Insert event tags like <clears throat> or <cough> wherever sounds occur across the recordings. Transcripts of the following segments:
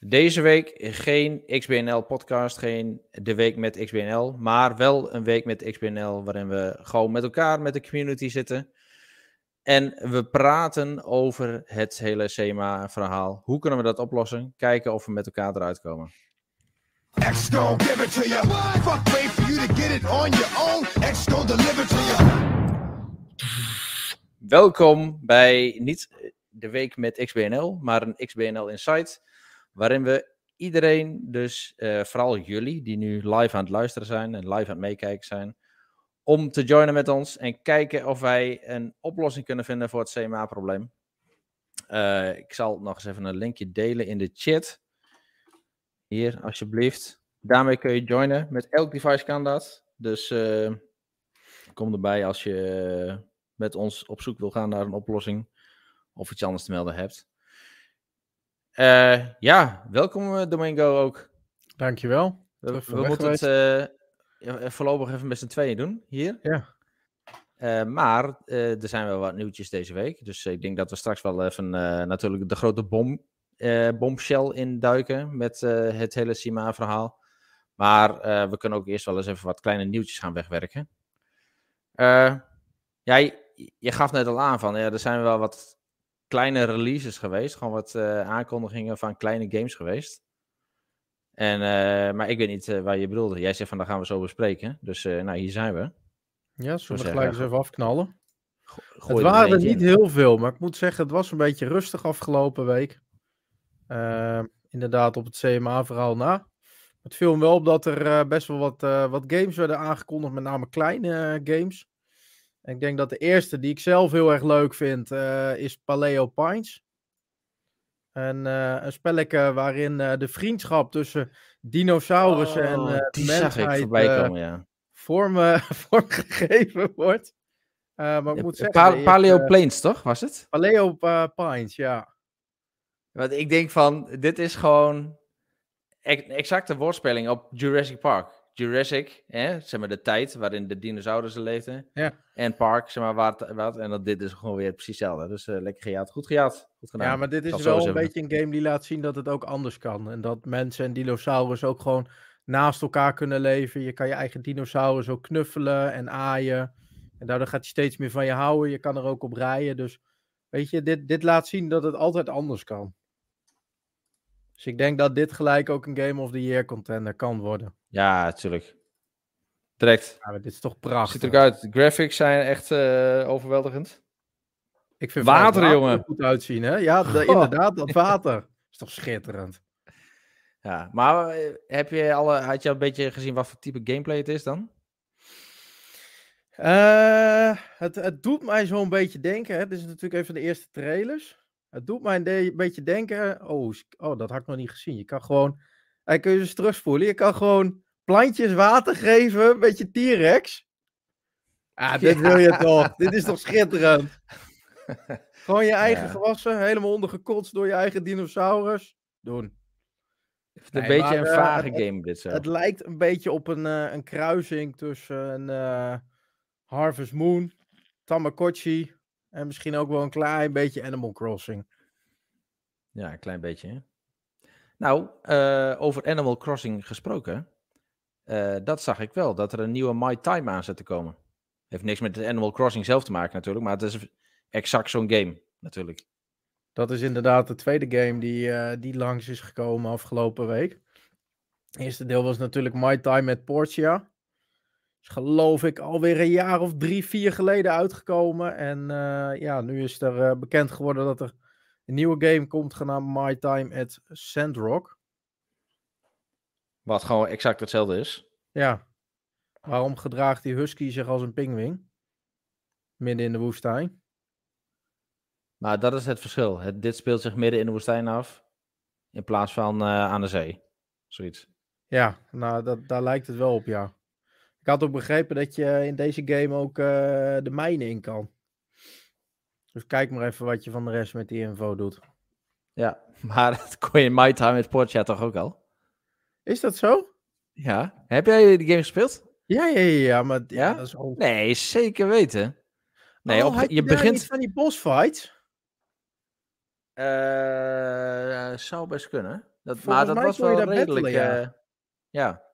Deze week geen XBNL-podcast, geen de week met XBNL, maar wel een week met XBNL waarin we gewoon met elkaar, met de community zitten. En we praten over het hele SEMA-verhaal. Hoe kunnen we dat oplossen? Kijken of we met elkaar eruit komen. X gon' give it to you. Fuck wait for you to get it on your own. X gon' deliver to you. Welkom bij niet de week met XBNL, maar een XBNL Insight. Waarin we iedereen, dus uh, vooral jullie, die nu live aan het luisteren zijn en live aan het meekijken zijn, om te joinen met ons en kijken of wij een oplossing kunnen vinden voor het CMA-probleem. Uh, ik zal nog eens even een linkje delen in de chat. Hier, alsjeblieft. Daarmee kun je joinen. Met elk device kan dat. Dus uh, kom erbij als je met ons op zoek wil gaan naar een oplossing. Of iets anders te melden hebt. Uh, ja, welkom Domingo ook. Dankjewel. We, we moeten het uh, voorlopig even met z'n tweeën doen hier. Ja. Uh, maar er zijn wel wat nieuwtjes deze week. Dus ik denk dat we straks wel even natuurlijk de grote bom, bombshell induiken met het hele Sima-verhaal. Maar we kunnen ook eerst wel eens even wat kleine nieuwtjes gaan wegwerken. jij, je gaf net al aan van, ja, er zijn wel wat kleine releases geweest. Gewoon wat uh, aankondigingen van kleine games geweest. En, uh, maar ik weet niet uh, waar je bedoelde. Jij zegt van, daar gaan we zo bespreken. Dus nou, hier zijn we. Ja, zullen we gelijk eens even afknallen? Gooi het waren er niet heel veel, maar ik moet zeggen, het was een beetje rustig afgelopen week. inderdaad, op het CMA-verhaal na. Het viel me wel op dat er best wel wat, wat games werden aangekondigd, met name kleine games ik denk dat de eerste die ik zelf heel erg leuk vind uh, is Paleo Pines. En, uh, een spelletje waarin uh, de vriendschap tussen dinosaurussen oh, en uh, die mensheid komen, ja. vorm, <laughs> vormgegeven wordt. maar ik moet zeggen... Pa Paleo Plains, toch? Was het? Paleo Pines, ja. Want ik denk van, dit is gewoon exacte woordspeling op Jurassic Park. Jurassic, hè, zeg maar de tijd waarin de dinosaurussen leefden. Ja. En Park, zeg maar wat. wat en dat dit is gewoon weer precies hetzelfde. Dus uh, lekker gejaagd. Goed gejaagd. Goed gedaan. Ja, maar dit is wel een beetje een game die laat zien dat het ook anders kan. En dat mensen en dinosaurus ook gewoon naast elkaar kunnen leven. Je kan je eigen dinosaurus ook knuffelen en aaien. En daardoor gaat hij steeds meer van je houden. Je kan er ook op rijden. Dus weet je, dit, dit laat zien dat het altijd anders kan. Dus ik denk dat dit gelijk ook een Game of the Year contender kan worden. Ja, natuurlijk. Direct. Ja, dit is toch prachtig. Ziet eruit. De graphics zijn echt uh, overweldigend. Ik vind water, water jongen. er goed uitzien, hè? Ja, de, <laughs> inderdaad, dat water. <laughs> is toch schitterend. Ja, maar eh, heb je alle, had je al een beetje gezien wat voor type gameplay het is dan? Uh, het, het doet mij zo'n beetje denken. Hè? Dit is natuurlijk even de eerste trailers. Het doet mij een beetje denken. Oh, oh, dat had ik nog niet gezien. Je kan gewoon. Hij kun je dus terugspoelen. Je kan gewoon plantjes water geven. Een beetje T-Rex. Ah, dit wil je <laughs> toch? dit is toch schitterend? gewoon je eigen gewassen. Helemaal ondergekotst door je eigen dinosaurus. Doen. Het een beetje een eh, vage game, dit zo. Het lijkt een beetje op een, uh, een kruising tussen een uh, Harvest Moon, Tamagotchi en misschien ook wel een klein beetje Animal Crossing. Ja, een klein beetje. Hè? Nou, uh, over Animal Crossing gesproken. Uh, dat zag ik wel, dat er een nieuwe My Time aan zit te komen. Heeft niks met Animal Crossing zelf te maken natuurlijk, maar het is exact zo'n game natuurlijk. Dat is inderdaad de tweede game die, uh, die langs is gekomen afgelopen week. Het eerste deel was natuurlijk My Time met Portia geloof ik alweer een jaar of drie, vier geleden uitgekomen. En uh, ja, nu is er uh, bekend geworden dat er een nieuwe game komt genaamd My Time at Sandrock. Wat gewoon exact hetzelfde is. Ja. Waarom gedraagt die husky zich als een pinguïn? Midden in de woestijn. Maar dat is het verschil. Het, dit speelt zich midden in de woestijn af. In plaats van uh, aan de zee. Zoiets. Ja, nou, dat, daar lijkt het wel op, ja. Ik had ook begrepen dat je in deze game ook uh, de mijnen in kan. Dus kijk maar even wat je van de rest met die info doet. Ja, <laughs> maar dat kon je in My Time met Portia toch ook al? Is dat zo? Ja. Heb jij die game gespeeld? Ja, ja, ja, maar ja? dat is ook... Nee, zeker weten. Nee, oh, op, je, begint van die boss fights. Uh, zou best kunnen. Dat, Volgens maar dat was wel redelijk. battelen, ja. eh, ja.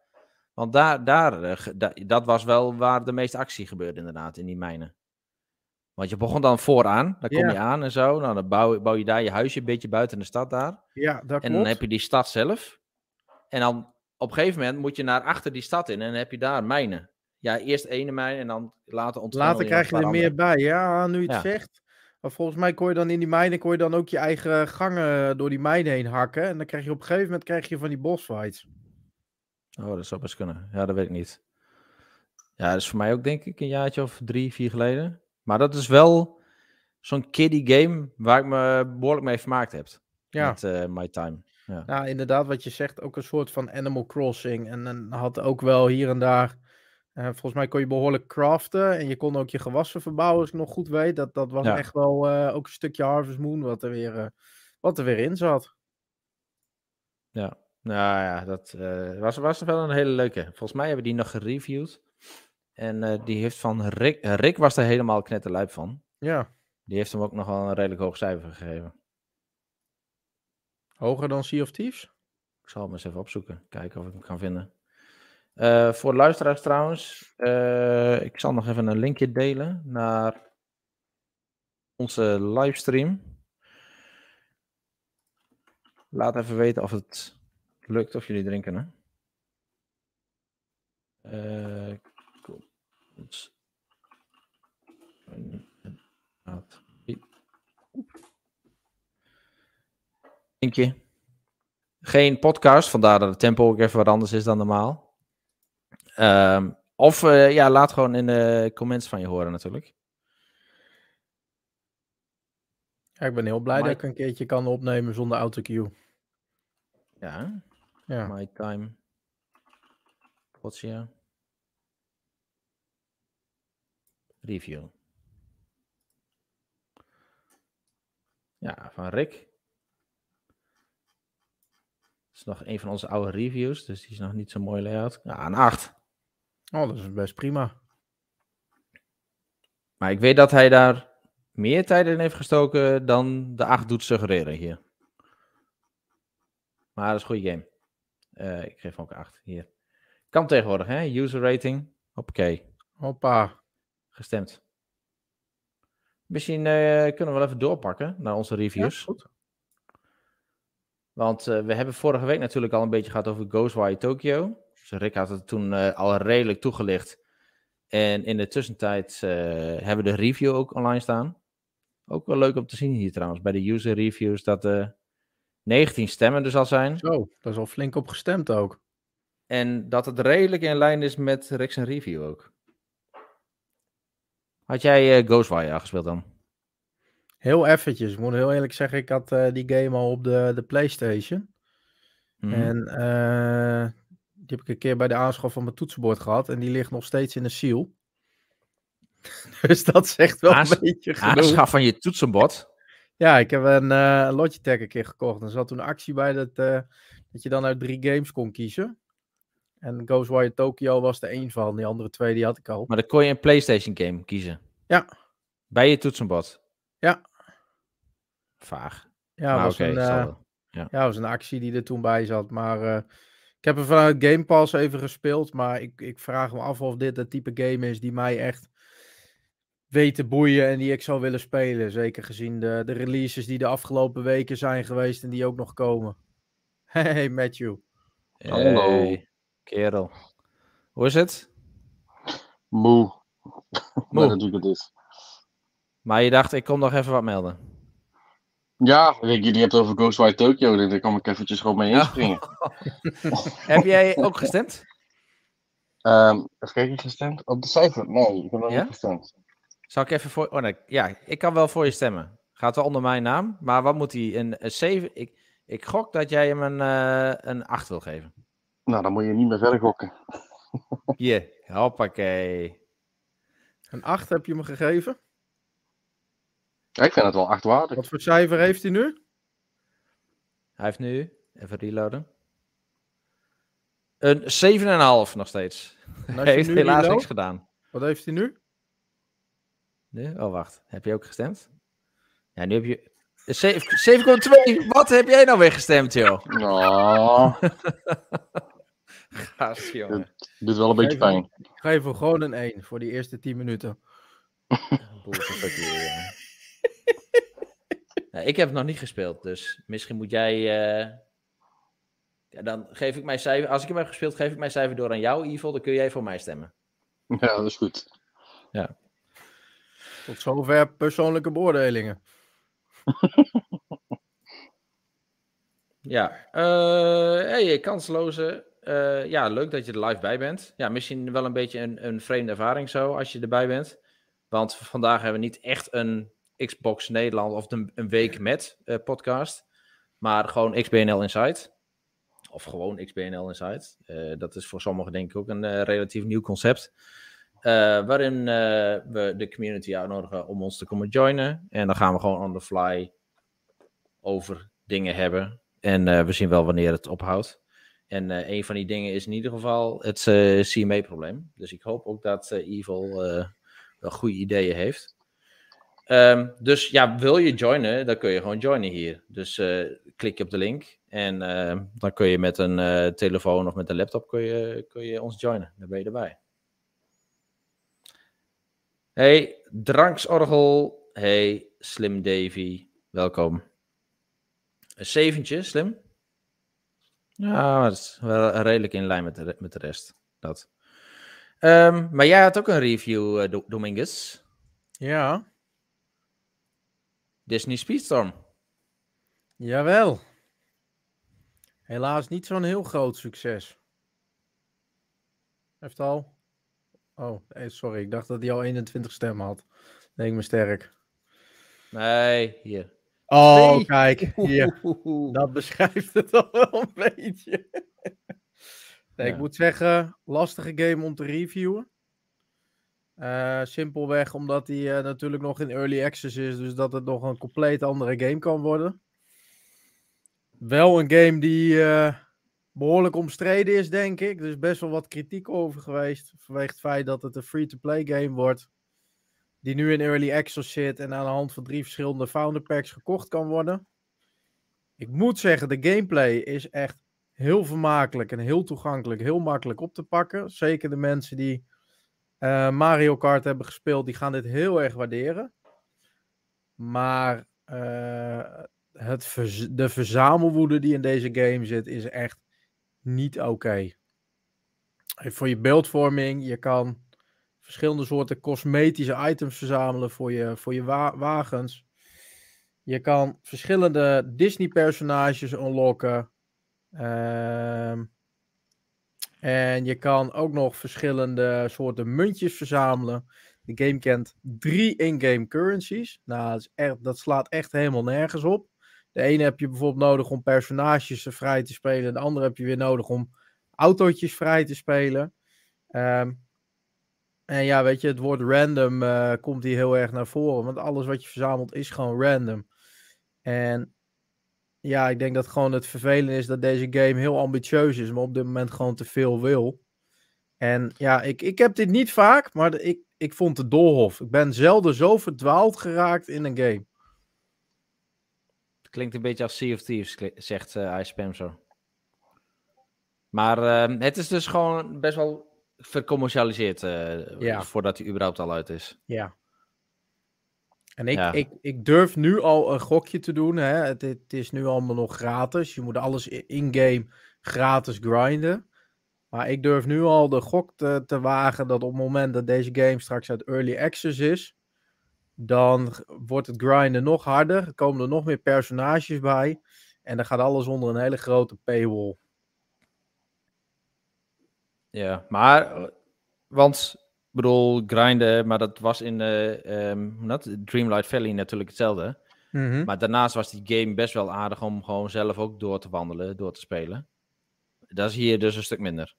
Want daar, daar, eh, dat was wel waar de meeste actie gebeurde, inderdaad, in die mijnen. Want je begon dan vooraan, dan kom Ja. je aan en zo. Nou, dan bouw, bouw je daar je huisje een beetje buiten de stad daar. Ja, dat En klopt. dan heb je die stad zelf. En dan op een gegeven moment moet je naar achter die stad in en dan heb je daar mijnen. Ja, eerst ene mijn en dan later ontwikkelen Later krijg je er meer bij. Ja, nu je het Ja. zegt. Maar volgens mij kon je dan in die mijnen kon je dan ook je eigen gangen door die mijnen heen hakken. En dan krijg je op een gegeven moment krijg je van die bossfights. Oh, dat zou best kunnen. Ja, dat weet ik niet. Ja, dat is voor mij ook denk ik een jaartje of drie, vier geleden. Maar dat is wel zo'n kiddie game waar ik me behoorlijk mee vermaakt heb. Ja. Met eh, My Time. Nou, inderdaad, wat je zegt, ook een soort van Animal Crossing. En dan had ook wel hier en daar. eh, volgens mij kon je behoorlijk craften. En je kon ook je gewassen verbouwen, als ik nog goed weet. Dat, dat was Ja. echt wel eh, ook een stukje Harvest Moon wat er weer, wat er weer in zat. Ja. Nou ja, dat eh, was, was wel een hele leuke. Volgens mij hebben die nog gereviewd. En eh, die heeft van Rick... eh, Rick was er helemaal knetterlijp van. Ja, Die heeft hem ook nog wel een redelijk hoog cijfer gegeven. hoger dan Sea of Thieves? Ik zal hem eens even opzoeken. Kijken of ik hem kan vinden. Voor luisteraars trouwens. ik zal nog even een linkje delen naar onze livestream. Laat even weten of het lukt of jullie drinken. Hè? Eh, cool. Linkje. Geen podcast, vandaar dat het tempo ook even wat anders is dan normaal. Ehm, of eh, ja, laat gewoon in de comments van je horen natuurlijk. Ja, ik ben heel blij dat ik een keertje kan opnemen zonder autocue. Ja? Ja. My time. Potsia. Review. Ja, van Rick. Dat is nog een van onze oude reviews, dus die is nog niet zo mooi layout. Ja, een 8. Oh, dat is best prima. Maar ik weet dat hij daar meer tijd in heeft gestoken dan de 8 doet suggereren hier. Maar dat is een goede game. Eh, ik geef hem ook een 8 hier. Kan tegenwoordig, hè? User rating. Hoppakee. Hoppa. Gestemd. Misschien eh, kunnen we wel even doorpakken naar onze Ja, reviews. goed. Want eh, we hebben vorige week natuurlijk al een beetje gehad over Ghostwire Tokyo. Dus Rick had het toen al redelijk toegelicht. En in de tussentijd hebben we de review ook online staan. Ook wel leuk om te zien hier trouwens, bij de user reviews, dat 19 stemmen dus al zijn. Zo, daar is al flink op gestemd ook. En dat het redelijk in lijn is met Rick's review ook. Had jij eh, Ghostwire al gespeeld dan? Heel eventjes. Ik moet heel eerlijk zeggen, ik had eh, die game al op de, de PlayStation. Mhm. En eh, die heb ik een keer bij de aanschaf van mijn toetsenbord gehad. En die ligt nog steeds in de seal. <laughs> dus dat zegt wel Aans- een beetje genoeg. Aanschaf van je toetsenbord. Ja, ik heb een eh, Logitech een keer gekocht. Er zat toen een actie bij dat, eh, dat je dan uit drie games kon kiezen. En Ghostwire Tokyo was er één van. Die andere twee die had ik al. Maar dan kon je een PlayStation game kiezen. Ja. Bij je toetsenbord. Ja. Vaag. Ja, maar was een, eh, wel. Ja, was een actie die er toen bij zat. Maar ik heb er vanuit Game Pass even gespeeld. Maar ik, ik vraag me af of dit het type game is die mij echt weet te boeien en die ik zou willen spelen. Zeker gezien de, de releases die de afgelopen weken zijn geweest en die ook nog komen. <laughs> Hey Matthew. Hallo. Hey, kerel. Hoe is het? Moe. <laughs> Moe. Maar natuurlijk het is. Maar je dacht, ik kom nog even wat melden. Ja, jullie hebben het over Ghostwire Tokyo. dus Daar kan ik eventjes gewoon mee Ja. inspringen. <laughs> Heb jij ook gestemd? Ehm even kijken, gestemd? Op de cijfer? Nee, ik heb nog Ja? niet gestemd. Zal ik even voor... Oh nee, ja, ik kan wel voor je stemmen. Gaat wel onder mijn naam. Maar wat moet hij? Een, een 7? Ik, ik gok dat jij hem een, eh, een 8 wil geven. Nou, dan moet je niet meer verder gokken. Hier, hoppakee. Een 8 heb je hem gegeven. Ik vind het wel achtwaardig. Wat voor cijfer heeft hij nu? Hij heeft nu, even reloaden. Een 7,5 nog steeds. Hij je heeft nu helaas niks gedaan. Wat heeft hij nu? Nu? Oh, wacht. Heb je ook gestemd? Ja, nu heb je... 7,2. Wat heb jij nou weer gestemd, joh? Nou, <laughs> Gast, jongen. doet wel een beetje pijn. Ik geef hem gewoon een 1 voor die eerste 10 minuten. <laughs> Nou, ik heb het nog niet gespeeld, dus misschien moet jij. eh, Ja, dan geef ik mijn cijfer. Als ik hem heb gespeeld, geef ik mijn cijfer door aan jou, Evil. Dan kun jij voor mij stemmen. Ja, dat is goed. Tot zover persoonlijke beoordelingen. <laughs> Ja, eh hey, kansloze. Eh, ja, leuk dat je er live bij bent. Ja, misschien wel een beetje een, een vreemde ervaring zo als je erbij bent. Want vandaag hebben we niet echt een Xbox Nederland of een, een week met eh, podcast. Maar gewoon XBNL Insight. Of gewoon XBNL Insight. Eh, dat is voor sommigen denk ik ook een relatief nieuw concept. Eh, waarin eh, we de community uitnodigen om ons te komen joinen. En dan gaan we gewoon on the fly over dingen hebben. En eh, we zien wel wanneer het ophoudt. En een van die dingen is in ieder geval het eh, CMA-probleem. Dus ik hoop ook dat eh, Evil wel goede ideeën heeft. Ehm, dus ja, wil je joinen, dan kun je gewoon joinen hier. Dus klik je op de link en dan kun je met een telefoon of met een laptop kun je, kun je ons joinen. Dan ben je erbij. Hey, Dranksorgel. Hey, Slim Davy. Welkom. Een zeventje, Slim. Ja, dat is wel redelijk in lijn met de, met de rest. Dat. Ehm, maar jij had ook een review, Do- Dominguez. Ja, Disney Speedstorm. jawel. Helaas niet zo'n heel groot succes. Heeft al. Oh, sorry. Ik dacht dat hij al 21 stemmen had. Denk me sterk. Nee, hier. Oh, Nee. kijk. Hier. <laughs> Dat beschrijft het al wel een beetje. Nee, ik moet zeggen, lastige game om te reviewen. Eh, simpelweg omdat hij eh, natuurlijk nog in early access is, dus dat het nog een compleet andere game kan worden. Wel een game die eh, behoorlijk omstreden is, denk ik. Er is best wel wat kritiek over geweest. Vanwege het feit dat het een free-to-play game wordt. Die nu in early access zit en aan de hand van drie verschillende founder packs gekocht kan worden. Ik moet zeggen, de gameplay is echt heel vermakelijk en heel toegankelijk. Heel makkelijk op te pakken. Zeker de mensen die eh, Mario Kart hebben gespeeld, die gaan dit heel erg waarderen. Maar eh, het de verzamelwoede die in deze game zit, is echt niet oké. Voor je beeldvorming, je kan verschillende soorten cosmetische items verzamelen voor je, voor je wa- wagens. Je kan verschillende Disney-personages unlocken. Ehm, en je kan ook nog verschillende soorten muntjes verzamelen. De game kent drie in-game currencies. Nou, dat, echt, dat slaat echt helemaal nergens op. De ene heb je bijvoorbeeld nodig om personages vrij te spelen. De andere heb je weer nodig om autootjes vrij te spelen. Ehm, en ja, weet je, het woord random eh, komt hier heel erg naar voren. Want alles wat je verzamelt is gewoon random. En ja, ik denk dat gewoon het vervelende is dat deze game heel ambitieus is, maar op dit moment gewoon te veel wil. En ja, ik, ik heb dit niet vaak, maar ik, ik vond het doolhof. Ik ben zelden zo verdwaald geraakt in een game. Klinkt een beetje als Sea of Thieves, zegt eh Ice zo. Maar ehm, het is dus gewoon best wel vercommercialiseerd eh, Ja. voordat hij überhaupt al uit is. Ja. En ik, Ja. ik, ik durf nu al een gokje te doen. Hè. Het, het is nu allemaal nog gratis. Je moet alles in-game gratis grinden. Maar ik durf nu al de gok te, te wagen dat op het moment dat deze game straks uit early access is, dan wordt het grinden nog harder. Er komen er nog meer personages bij. En dan gaat alles onder een hele grote paywall. Ja, maar, eh, want, ik bedoel, grinden, maar dat was in eh ehm, hoe dat, Dreamlight Valley natuurlijk hetzelfde. Maar daarnaast was die game best wel aardig om gewoon zelf ook door te wandelen, door te spelen. Dat is hier dus een stuk minder.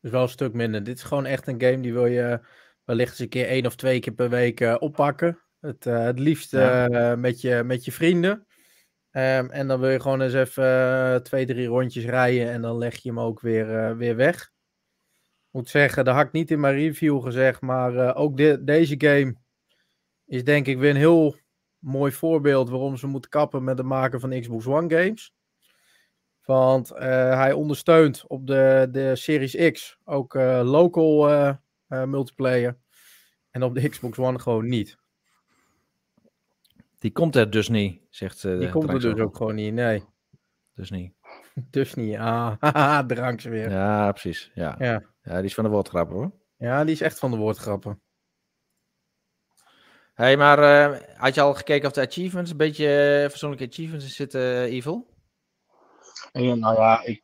Dus wel een stuk minder. Dit is gewoon echt een game die wil je wellicht eens een keer één of twee keer per week eh, oppakken. Het, eh, het liefst Ja. eh, met, je, met je vrienden. Ehm, en dan wil je gewoon eens even eh, twee, drie rondjes rijden en dan leg je hem ook weer, weer weg. Ik moet zeggen, dat had ik niet in mijn review gezegd, maar ook de- deze game is denk ik weer een heel mooi voorbeeld waarom ze moeten kappen met het maken van Xbox One games. Want uh, hij ondersteunt op de, de Series X ook uh, local uh, multiplayer. En op de Xbox One gewoon niet. Die komt er dus niet, zegt ze. Die komt er dus ook gewoon niet, nee. Dus niet. <laughs> dus niet, ah, <laughs> drank ze weer. Ja, precies. Ja. Ja. ja, die is van de woordgrappen hoor. ja, die is echt van de woordgrappen. hey, maar uh, had je al gekeken of de achievements, een beetje uh, persoonlijke achievements zitten, Evil? Ja, nou ja, ik,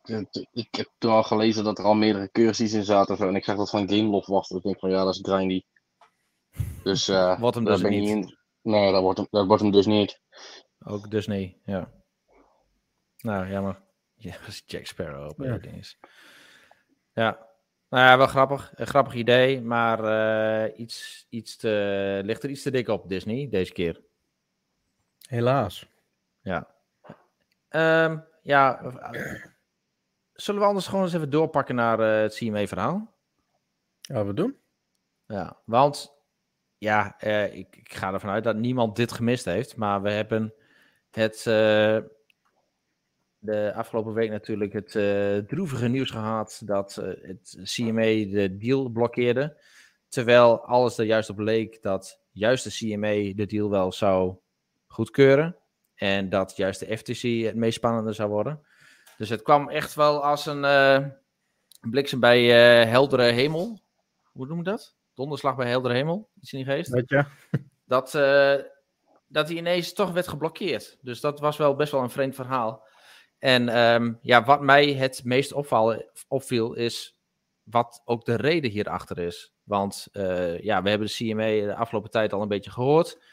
ik heb toen al gelezen dat er al meerdere cursies in zaten. En ik zag dat van Gameloft was. Dus ik denk van ja, dat is grindy. Dus <laughs> uh, Wordt hem dus daar ben niet. je in. Nee, dat wordt, hem, dat wordt hem dus niet. Ook dus nee, ja. Nou, jammer. <laughs> Ja, dat is Jack Sparrow op Ja. ding is. Ja. Nou ja, wel grappig. Een grappig idee, maar eh, iets, iets te, ligt er iets te dik op Disney deze keer. Helaas. Ja. Ehm, ja. eh, Zullen we anders gewoon eens even doorpakken naar eh, het CMA-verhaal? Ja, we doen. Ja, want ja, eh, ik, ik ga ervan uit dat niemand dit gemist heeft. Maar we hebben het eh, de afgelopen week natuurlijk het eh, droevige nieuws gehad dat het CMA de deal blokkeerde. Terwijl alles er juist op leek dat juist de CMA de deal wel zou goedkeuren. En dat juist de FTC het meest spannende zou worden. Dus het kwam echt wel als een bliksem bij heldere hemel. Hoe noem je dat? Donderslag bij heldere hemel, iets in die geest. Weet je? <laughs> Dat, eh, dat hij ineens toch werd geblokkeerd. Dus dat was wel best wel een vreemd verhaal. En ehm, ja, wat mij het meest opval, opviel is wat ook de reden hierachter is. Want eh, ja, we hebben de CMA de afgelopen tijd al een beetje gehoord.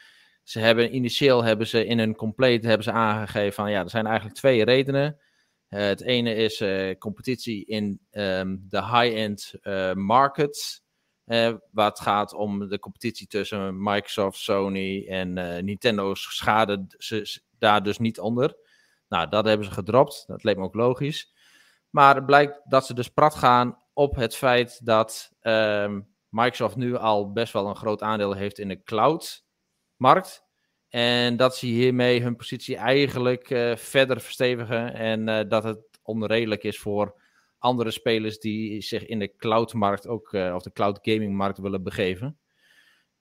Ze hebben initieel hebben ze in hun compleet hebben ze aangegeven van ja, er zijn eigenlijk twee redenen. Eh, het ene is competitie in ehm, de high-end markets. Eh, waar het gaat om de competitie tussen Microsoft, Sony en eh, Nintendo schade ze daar dus niet onder. Nou, dat hebben ze gedropt. Dat leek me ook logisch. Maar het blijkt dat ze dus prat gaan op het feit dat ehm, Microsoft nu al best wel een groot aandeel heeft in de cloud-markt. En dat ze hiermee hun positie eigenlijk eh, verder verstevigen. En dat het onredelijk is voor andere spelers die zich in de cloud-markt ook, eh, of de cloud gaming-markt willen begeven.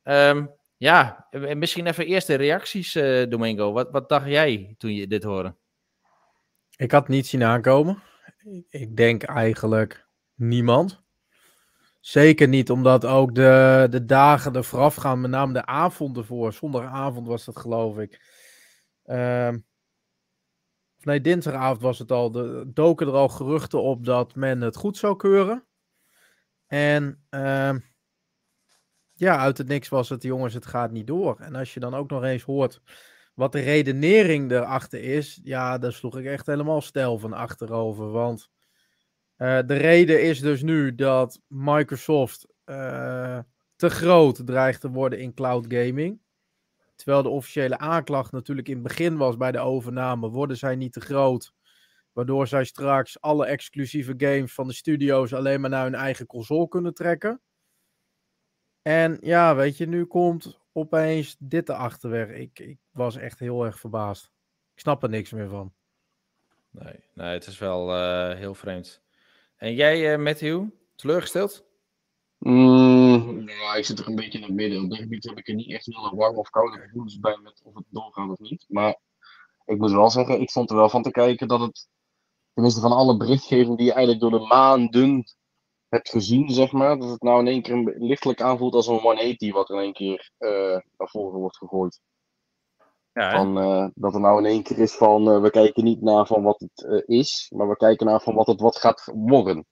Ehm, ja, en misschien even eerste reacties, eh, Domingo. Wat, wat dacht jij toen je dit hoorde? Ik had niet zien aankomen. Ik- denk eigenlijk niemand. Zeker niet omdat ook de, de dagen er vooraf gaan, met name de avond ervoor. Zondagavond was dat, geloof ik. Ehm, nee, dinsdagavond was het al. De, doken er al geruchten op dat men het goed zou keuren. En ehm, ja, uit het niks was het, jongens, het gaat niet door. En als je dan ook nog eens hoort wat de redenering erachter is, ja, daar sloeg ik echt helemaal stijl van achterover. Want eh, de reden is dus nu dat Microsoft eh, te groot dreigt te worden in cloud gaming. Terwijl de officiële aanklacht natuurlijk in het begin was bij de overname, worden zij niet te groot. Waardoor zij straks alle exclusieve games van de studio's alleen maar naar hun eigen console kunnen trekken. En ja, weet je, nu komt opeens dit erachter. Ik, ik was echt heel erg verbaasd. Ik snap er niks meer van. Nee, nee het is wel eh, heel vreemd. En jij, eh, Matthew, teleurgesteld? Mm, ja, ik zit er een beetje in het midden. Op dit gebied heb ik er niet echt hele warme of koude gevoelens bij met of het doorgaat of niet. Maar ik moet wel zeggen, ik stond er wel van te kijken dat het, tenminste van alle berichtgeving die je eigenlijk door de maanden hebt gezien, zeg maar, dat het nou in één keer lichtelijk aanvoelt als een 180 wat in één keer eh, naar voren wordt gegooid. Ja, Van, eh, dat er nou in één keer is van, eh, we kijken niet naar van wat het is, maar we kijken naar van wat het wat gaat worden.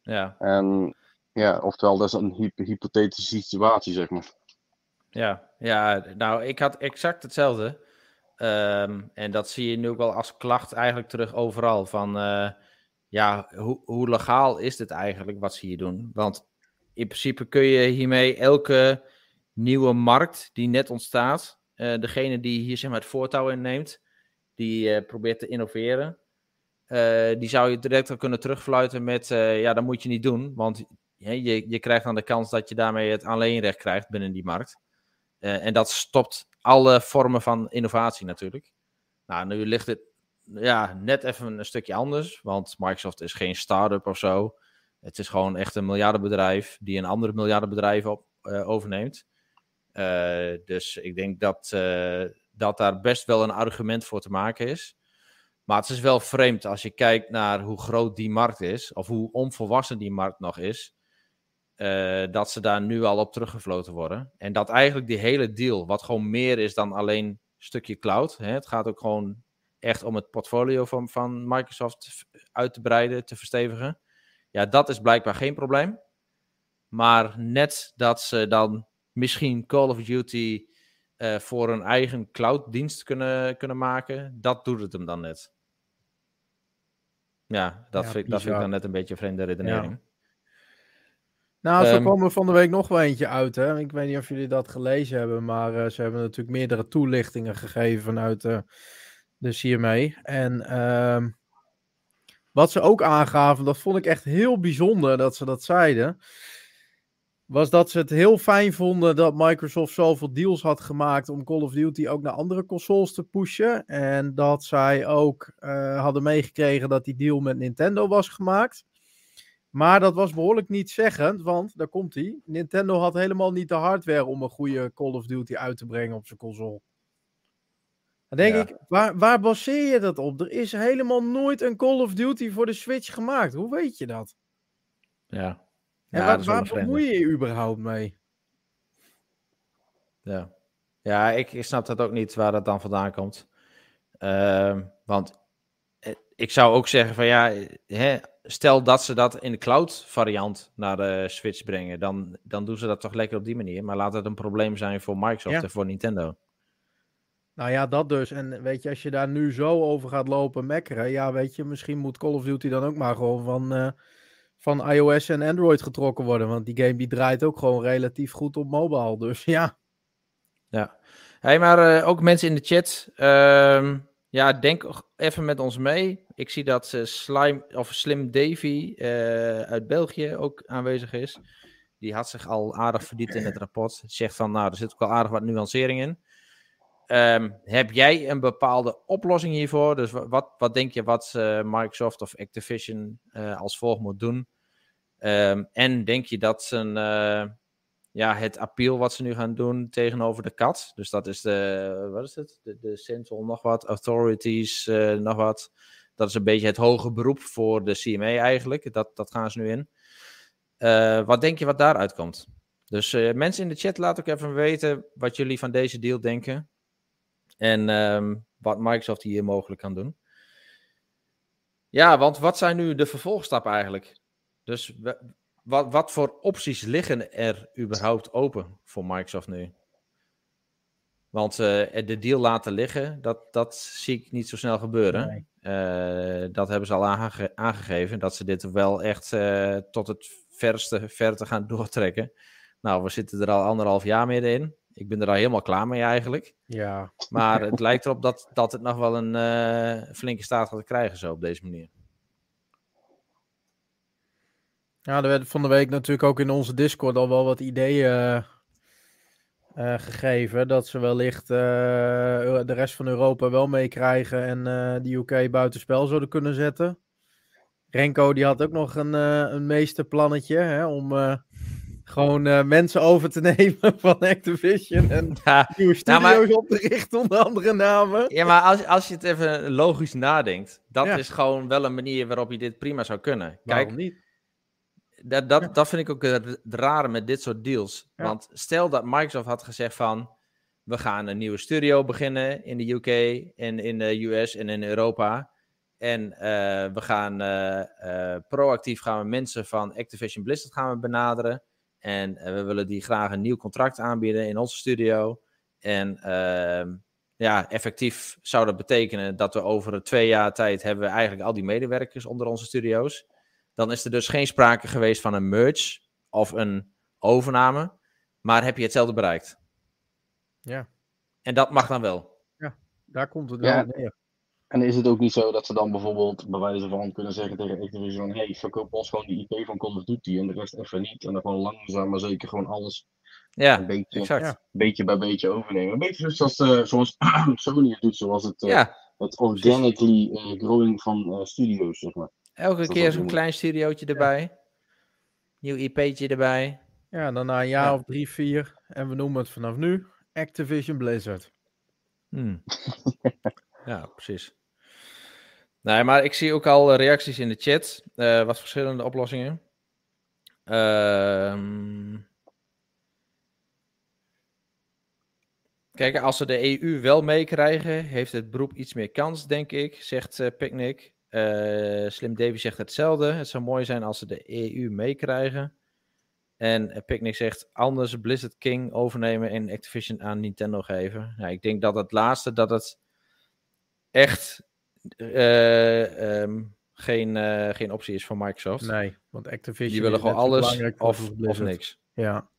ja, En ja, oftewel, dat is een hyp- hypothetische situatie, zeg maar. ja, ja. Nou, ik had exact hetzelfde. Ehm, en dat zie je nu ook wel als klacht eigenlijk terug overal. Van, eh, ja, hoe, hoe legaal is dit eigenlijk wat ze hier doen? Want in principe kun je hiermee elke nieuwe markt die net ontstaat, eh, degene die hier zeg maar het voortouw inneemt, die eh, probeert te innoveren, die zou je direct al kunnen terugfluiten met, ja, dat moet je niet doen, want je, je krijgt dan de kans dat je daarmee het alleenrecht krijgt binnen die markt. Eh, en dat stopt alle vormen van innovatie natuurlijk. Nou, nu ligt het ja, net even een stukje anders, want Microsoft is geen start-up of zo. Het is gewoon echt een miljardenbedrijf die een ander miljardenbedrijf op, uh, overneemt. Uh, dus ik denk dat, dat daar best wel een argument voor te maken is. Maar het is wel vreemd als je kijkt naar hoe groot die markt is, of hoe onvolwassen die markt nog is, dat ze daar nu al op teruggefloten worden. En dat eigenlijk die hele deal, wat gewoon meer is dan alleen een stukje cloud, hè, het gaat ook gewoon echt om het portfolio van, van Microsoft uit te breiden, te verstevigen. Ja, dat is blijkbaar geen probleem. Maar net dat ze dan misschien Call of Duty uh, voor een eigen cloud-dienst kunnen, kunnen maken, dat doet het hem dan net. Ja, dat, ja, vind, dat vind ik dan net een beetje een vreemde redenering. Ja. Nou, zo um, kwam er van de week nog wel eentje uit. Hè? Ik weet niet of jullie dat gelezen hebben, maar uh, ze hebben natuurlijk meerdere toelichtingen gegeven vanuit uh, de CMA. En um, wat ze ook aangaven, dat vond ik echt heel bijzonder dat ze dat zeiden. Was dat ze het heel fijn vonden dat Microsoft zoveel deals had gemaakt om Call of Duty ook naar andere consoles te pushen. En dat zij ook uh, hadden meegekregen dat die deal met Nintendo was gemaakt. Maar dat was behoorlijk niet zeggend, want daar komt hij. Nintendo had helemaal niet de hardware om een goede Call of Duty uit te brengen op zijn console. Dan denk ja. ik, waar, waar baseer je dat op? Er is helemaal nooit een Call of Duty voor de Switch gemaakt. Hoe weet je dat? Ja. En ja, waar, waar bemoei je je überhaupt mee? Ja, ja ik, ik snap dat ook niet waar dat dan vandaan komt. Uh, want ik zou ook zeggen van ja, hè, stel dat ze dat in de cloud variant naar de Switch brengen, dan, dan doen ze dat toch lekker op die manier. Maar laat het een probleem zijn voor Microsoft ja. en voor Nintendo. Nou ja, dat dus. En weet je, als je daar nu zo over gaat lopen mekkeren, ja, weet je, misschien moet Call of Duty dan ook maar gewoon van, uh, van iOS en Android getrokken worden. Want die game die draait ook gewoon relatief goed op mobile. Dus <laughs> ja. Ja. Hey, maar uh, ook mensen in de chat. Uh, ja, denk even met ons mee. Ik zie dat uh, Slime, of Slim Davy uit België ook aanwezig is. Die had zich al aardig verdiept in het rapport. Zegt van, nou, er zit ook wel aardig wat nuancering in. Um, heb jij een bepaalde oplossing hiervoor? Dus wat, wat denk je wat uh, Microsoft of Activision als volgt moet doen? Um, en denk je dat ze uh, ja, het appeal wat ze nu gaan doen tegenover de kat, dus dat is de, wat is het? De, de Central nog wat, Authorities nog wat. Dat is een beetje het hoge beroep voor de CMA eigenlijk. Dat, dat gaan ze nu in. wat denk je wat daaruit komt? Dus mensen in de chat, laat ook even weten wat jullie van deze deal denken. En um, wat Microsoft hier mogelijk kan doen. Ja, want wat zijn nu de vervolgstappen eigenlijk? Dus wat, wat voor opties liggen er überhaupt open voor Microsoft nu? Want uh, de deal laten liggen, dat, dat zie ik niet zo snel gebeuren. Nee. Uh, dat hebben ze al aange aangegeven, dat ze dit wel echt uh, tot het verste verte gaan <laughs> doortrekken. Nou, we zitten er al anderhalf jaar middenin. Ik ben er al helemaal klaar mee eigenlijk. Ja. Maar het lijkt erop dat, dat het nog wel een flinke staat gaat krijgen zo op deze manier. Ja, er werd van de week natuurlijk ook in onze Discord al wel wat ideeën uh, uh, gegeven. Dat ze wellicht de rest van Europa wel meekrijgen en de UK buitenspel zouden kunnen zetten. Renko die had ook nog een, een meesterplannetje hè, om gewoon mensen over te <laughs> nemen van Activision en <laughs> ja, nieuwe studio's nou maar, op te richten onder andere namen. Ja, maar als, als je het even logisch nadenkt, dat ja. is gewoon wel een manier waarop je dit prima zou kunnen. Kijk, niet? Dat, dat, ja. dat vind ik ook het rare met dit soort deals. Want stel dat Microsoft had gezegd van, we gaan een nieuwe studio beginnen in de UK en in de US en in Europa. En uh, we gaan uh, uh, proactief gaan we mensen van Activision Blizzard gaan we benaderen. En we willen die graag een nieuw contract aanbieden in onze studio. En uh, ja, effectief zou dat betekenen dat we over twee jaar tijd hebben we eigenlijk al die medewerkers onder onze studio's. Dan is er dus geen sprake geweest van een merge of een overname. Maar heb je hetzelfde bereikt. Ja. En dat mag dan wel. Ja, daar komt het wel ja. neer. En is het ook niet zo dat ze dan bijvoorbeeld bij wijze van kunnen zeggen tegen Activision: hey, verkoop ons gewoon die IP van Call of Duty en de rest even niet. En dan gewoon langzaam maar zeker gewoon alles Ja, een beetje, exact. Ja. beetje bij beetje overnemen. Een beetje zoals, eh, zoals <clears throat> Sony het doet, zoals het, eh, Ja, het organically eh, growing van eh, studio's, zeg maar. Elke dat keer zo'n klein studiootje erbij. Nieuw IP'tje erbij. Ja, en dan na een jaar Ja. of drie, vier. En we noemen het vanaf nu Activision Blizzard. Hmm. <laughs> ja, precies. Nee, maar ik zie ook al reacties in de chat. eh, wat verschillende oplossingen. Ehm Kijk, als ze de EU wel meekrijgen, heeft het beroep iets meer kans, denk ik, zegt eh Picnic. Eh, Slim Davy zegt hetzelfde. Het zou mooi zijn als ze de EU meekrijgen. En eh, Picnic zegt anders Blizzard King overnemen en Activision aan Nintendo geven. Nou, ik denk dat het laatste, dat het echt eh, ehm, geen, geen optie is voor Microsoft. Nee, want Activision die willen gewoon alles of, of niks. Ja,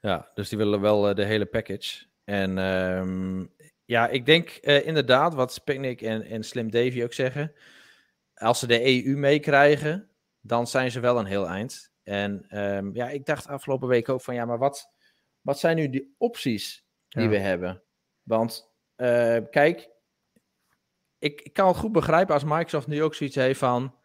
Ja, dus die willen wel de hele package. En ehm, ja, ik denk eh, inderdaad, wat Picnic en, en Slim Davy ook zeggen. Als ze de EU meekrijgen, dan zijn ze wel een heel eind. En ehm, ja, ik dacht afgelopen week ook van ja, maar wat, wat zijn nu die opties die Ja. we hebben? Want eh, kijk, ik, ik kan het goed begrijpen als Microsoft nu ook zoiets heeft van.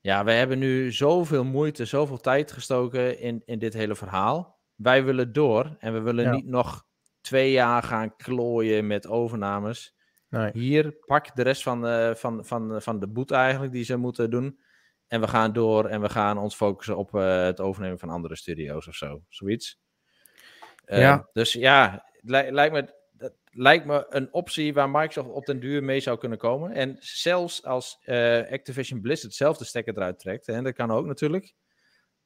Ja, we hebben nu zoveel moeite, zoveel tijd gestoken in, in dit hele verhaal. Wij willen door en we willen Ja. niet nog twee jaar gaan klooien met overnames. nee. Hier, pak de rest van, de van, van, van de boet eigenlijk die ze moeten doen. En we gaan door en we gaan ons focussen op eh, het overnemen van andere studio's of zo. Zoiets. Eh, Ja. Dus ja, het li- lijkt me, dat lijkt me een optie waar Microsoft op den duur mee zou kunnen komen. En zelfs als eh, Activision Blizzard zelf de stekker eruit trekt, en dat kan ook natuurlijk.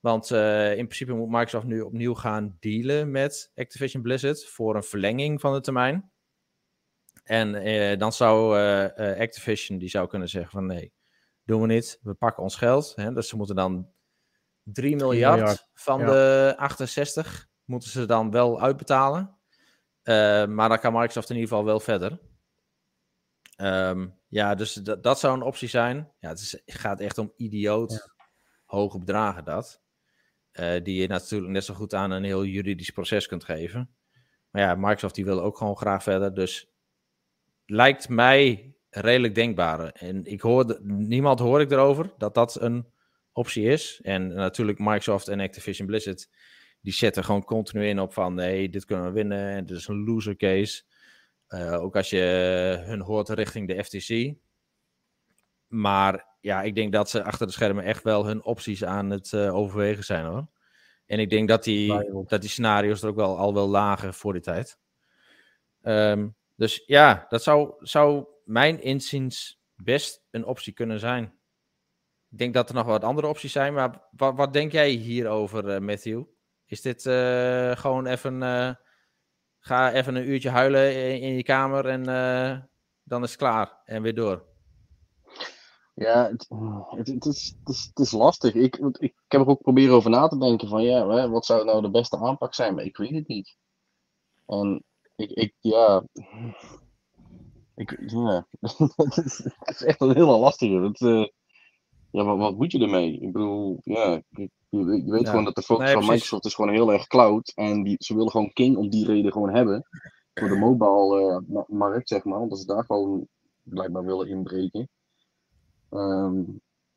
Want eh, in principe moet Microsoft nu opnieuw gaan dealen met Activision Blizzard voor een verlenging van de termijn. En eh, dan zou eh, Activision die zou kunnen zeggen van nee, doen we niet. We pakken ons geld. Hè? Dus ze moeten dan 3 miljard, miljard, van ja. de 68 moeten ze dan wel uitbetalen. Maar dan kan Microsoft in ieder geval wel verder. Ehm, ja, dus dat- zou een optie zijn. Ja, het, is, het gaat echt om idioot hoge bedragen dat. Eh, die je natuurlijk net zo goed aan een heel juridisch proces kunt geven. Maar ja, Microsoft die wil ook gewoon graag verder. Dus lijkt mij redelijk denkbaar. En ik hoor, niemand hoor ik erover dat dat een optie is. En natuurlijk Microsoft en Activision Blizzard, die zetten gewoon continu in op van nee, dit kunnen we winnen en dit is een loser case. Eh, ook als je hun hoort richting de FTC. Maar ja, ik denk dat ze achter de schermen echt wel hun opties aan het eh, overwegen zijn hoor. En ik denk dat die, dat die scenario's er ook wel al wel lagen voor die tijd. Ehm, dus ja, dat zou, zou mijn inziens best een optie kunnen zijn. Ik denk dat er nog wat andere opties zijn, maar wat, wat denk jij hierover, eh, Matthew? Is dit eh, gewoon even, ga even een uurtje huilen in, in je kamer en dan is het klaar en weer door? Ja, het, het, het is, het, is, het is lastig. Ik, ik, heb er ook proberen over na te denken van ja, wat zou nou de beste aanpak zijn? Maar ik weet het niet. En ik, ik ja. Ik, ja. <laughs> het, is, het is echt een hele lastige. Het, eh, ja, wat, wat moet je ermee? Ik bedoel, ja, ik- je, je weet Ja. gewoon dat de focus Nee, van. Microsoft is gewoon heel erg cloud. En die, ze willen gewoon King om die reden gewoon hebben. Voor de mobile eh, ma- markt, zeg maar. Omdat ze daar gewoon blijkbaar willen inbreken. Ehm,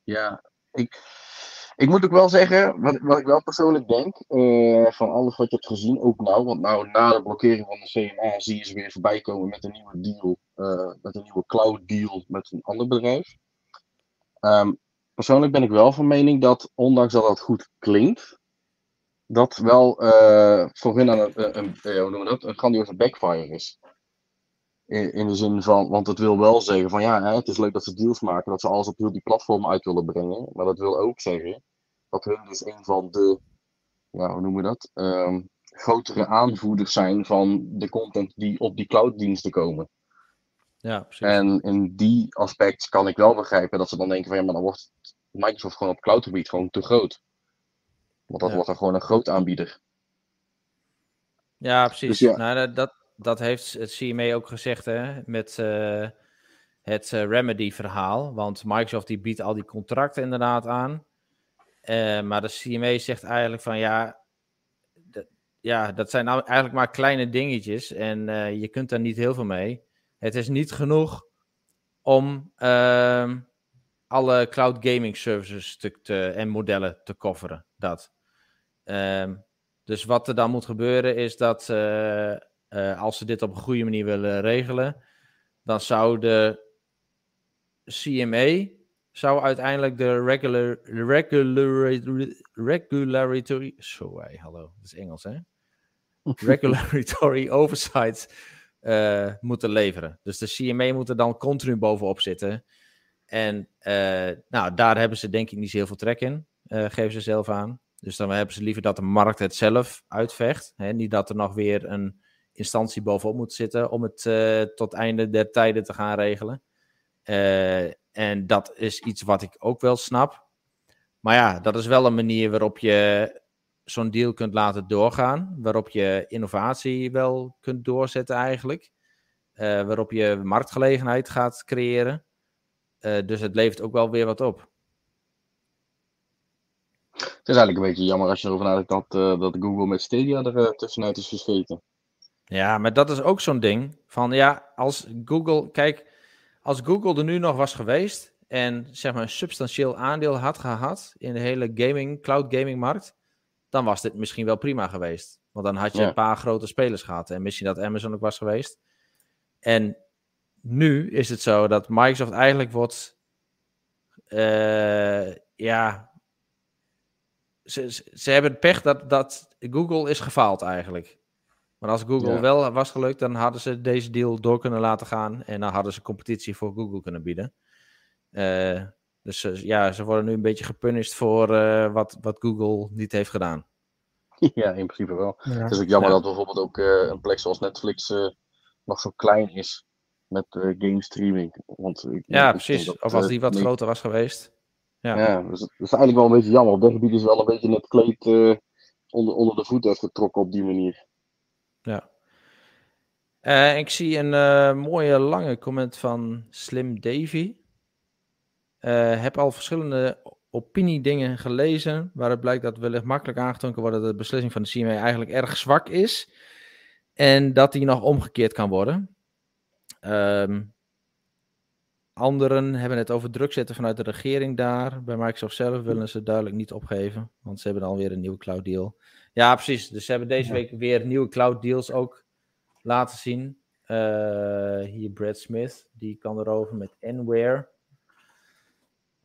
ja, ik, ik moet ook wel zeggen, wat, wat ik wel persoonlijk denk, eh, van alles wat je hebt gezien, ook nou, want nou na de blokkering van de CMA zie je ze weer voorbij komen met een nieuwe deal, eh, met een nieuwe cloud deal met een ander bedrijf. Ehm, persoonlijk ben ik wel van mening dat, ondanks dat dat goed klinkt, dat wel eh, voor hun aan een, een, hoe noemen dat, een grandioze backfire is. In, in de zin van, want het wil wel zeggen van ja, hè, het is leuk dat ze deals maken, dat ze alles op heel die platform uit willen brengen. Maar dat wil ook zeggen dat hun dus een van de, ja, hoe noemen we dat, Ehm, grotere aanvoerders zijn van de content die op die clouddiensten komen. Ja, precies. En in die aspect kan ik wel begrijpen dat ze dan denken van ja, maar dan wordt Microsoft gewoon op cloudgebied gewoon te groot. Want dat Ja. wordt dan gewoon een groot aanbieder. Ja, precies. Dus ja. Nou, dat- dat, heeft het CMA ook gezegd hè, met eh, het eh, Remedy-verhaal. Want Microsoft die biedt al die contracten inderdaad aan. Eh, maar de CMA zegt eigenlijk van ja, ja, dat zijn eigenlijk maar kleine dingetjes en je kunt daar niet heel veel mee. Het is niet genoeg om ehm, alle cloud gaming services te, en modellen te coveren. Dat. Ehm, dus wat er dan moet gebeuren is dat eh, eh, als ze dit op een goede manier willen regelen, dan zou de CMA zou uiteindelijk de regular, regular, regulatory, sorry, hallo, dat is Engels hè? <laughs> regulatory oversight uh, moeten leveren. Dus de CMA moet er dan continu bovenop zitten. En uh, nou, daar hebben ze denk ik niet zo heel veel trek in, uh, geven ze zelf aan. Dus dan hebben ze liever dat de markt het zelf uitvecht. Hè? Niet dat er nog weer een instantie bovenop moet zitten om het tot einde der tijden te gaan regelen. en dat is iets wat ik ook wel snap. Maar ja, dat is wel een manier waarop je zo'n deal kunt laten doorgaan. Waarop je innovatie wel kunt doorzetten eigenlijk. Uh, waarop je marktgelegenheid gaat creëren. Dus het levert ook wel weer wat op. Het is eigenlijk een beetje jammer als je erover nadenkt dat, dat Google met Stadia er tussenuit is gescheten. Ja, maar dat is ook zo'n ding. Van ja, als Google, kijk, als Google er nu nog was geweest en zeg maar een substantieel aandeel had gehad in de hele gaming, cloud gaming markt, dan was dit misschien wel prima geweest. Want dan had je een paar grote spelers gehad. En misschien dat Amazon ook was geweest. En nu is het zo dat Microsoft eigenlijk wordt. Uh, ja. Ze, ze, ze, hebben het pech dat, dat Google is gefaald eigenlijk. Maar als Google ja. wel was gelukt, dan hadden ze deze deal door kunnen laten gaan. En dan hadden ze competitie voor Google kunnen bieden. Uh, dus uh, ja, ze worden nu een beetje gepunished voor uh, wat, wat Google niet heeft gedaan. <laughs> Ja, in principe wel. Ja. Het is ook jammer ja. dat bijvoorbeeld ook uh, een plek zoals Netflix nog zo klein is met game streaming. Want, ja, precies. Dat, of als die wat groter was geweest. Ja, ja dus dat is eigenlijk wel een beetje jammer. Op dat gebied is wel een beetje het kleed onder, onder de voet getrokken op die manier. Ja. Uh, ik zie een uh, mooie lange comment van Slim Davy. Uh, heb al verschillende opiniedingen gelezen, waaruit blijkt dat wellicht makkelijk aangetoond kan worden dat de beslissing van de CMA eigenlijk erg zwak is en dat die nog omgekeerd kan worden. Um, anderen hebben het over druk zetten vanuit de regering daar. Bij Microsoft zelf willen ze duidelijk niet opgeven, want ze hebben alweer een nieuwe cloud deal. Ja, precies. Dus ze hebben deze week weer nieuwe cloud deals ook laten zien. Uh, hier Brad Smith, die kan erover met Anywhere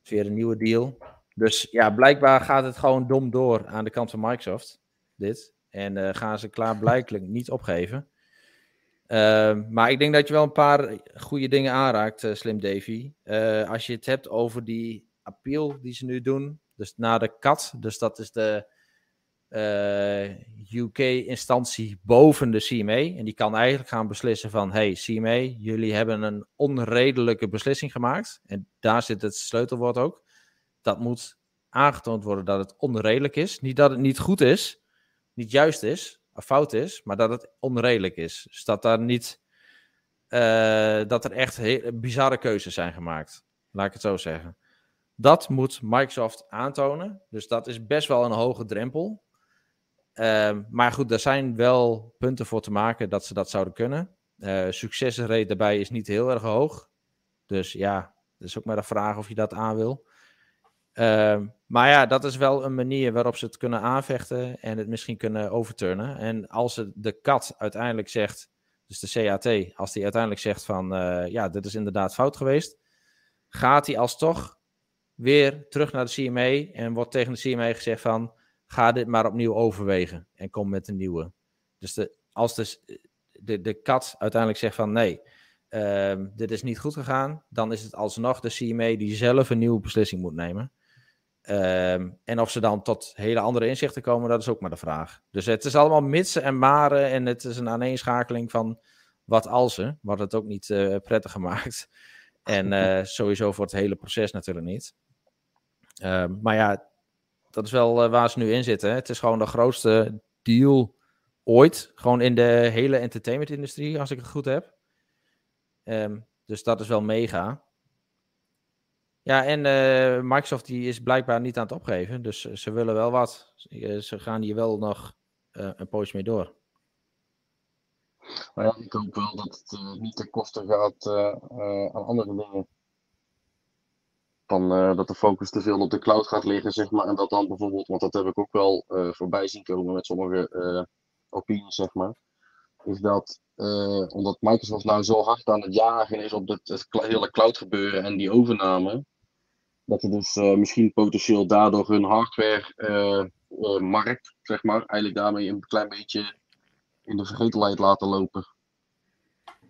weer een nieuwe deal. Dus ja, blijkbaar gaat het gewoon dom door aan de kant van Microsoft. Dit. En uh, gaan ze klaarblijkelijk niet opgeven. Uh, maar ik denk dat je wel een paar goede dingen aanraakt, uh, Slim Davy. Uh, als je het hebt over die appeal die ze nu doen. Dus naar de CAT. Dus dat is de UK-instantie boven de CMA. En die kan eigenlijk gaan beslissen van... Hey CMA, jullie hebben een onredelijke beslissing gemaakt. En daar zit het sleutelwoord ook. Dat moet aangetoond worden dat het onredelijk is. Niet dat het niet goed is, niet juist is, fout is, maar dat het onredelijk is. Dus dat, daar niet, uh, dat er echt bizarre keuzes zijn gemaakt. Laat ik het zo zeggen. Dat moet Microsoft aantonen. Dus dat is best wel een hoge drempel. Uh, maar goed, er zijn wel punten voor te maken dat ze dat zouden kunnen. Uh, daarbij is niet heel erg hoog. Dus ja, dat is ook maar de vraag of je dat aan wil. Uh, maar ja, dat is wel een manier waarop ze het kunnen aanvechten en het misschien kunnen overturnen. En als de kat uiteindelijk zegt, dus de CAT, als die uiteindelijk zegt van uh, ja, dit is inderdaad fout geweest, gaat hij alsnog weer terug naar de CMA en wordt tegen de CMA gezegd van ga dit maar opnieuw overwegen en kom met een nieuwe. Dus de, als de, de, de kat uiteindelijk zegt van nee, uh, dit is niet goed gegaan, dan is het alsnog de CMA die zelf een nieuwe beslissing moet nemen. Um, en of ze dan tot hele andere inzichten komen, dat is ook maar de vraag. Dus het is allemaal mitsen en maren en het is een aaneenschakeling van wat als ze, wat het ook niet prettig gemaakt. <laughs> En uh, sowieso voor het hele proces natuurlijk niet. Um, maar ja, dat is wel uh, waar ze nu in zitten. Het is gewoon de grootste deal ooit. Gewoon in de hele entertainment-industrie, als ik het goed heb. Um, dus dat is wel mega. Ja, en uh, Microsoft die is blijkbaar niet aan het opgeven. Dus ze willen wel wat. Ze gaan hier wel nog een poosje mee door. Maar ja, ik hoop wel dat het niet ten koste gaat aan andere dingen. Van, dat de focus te veel op de cloud gaat liggen, zeg maar. En dat dan bijvoorbeeld, want dat heb ik ook wel voorbij zien komen met sommige opinies, zeg maar. Is dat omdat Microsoft nou zo hard aan het jagen is op het, het hele cloud gebeuren en die overname dat we dus uh, misschien potentieel daardoor hun hardware-markt, uh, uh, zeg maar, eigenlijk daarmee een klein beetje in de vergetelheid laten lopen.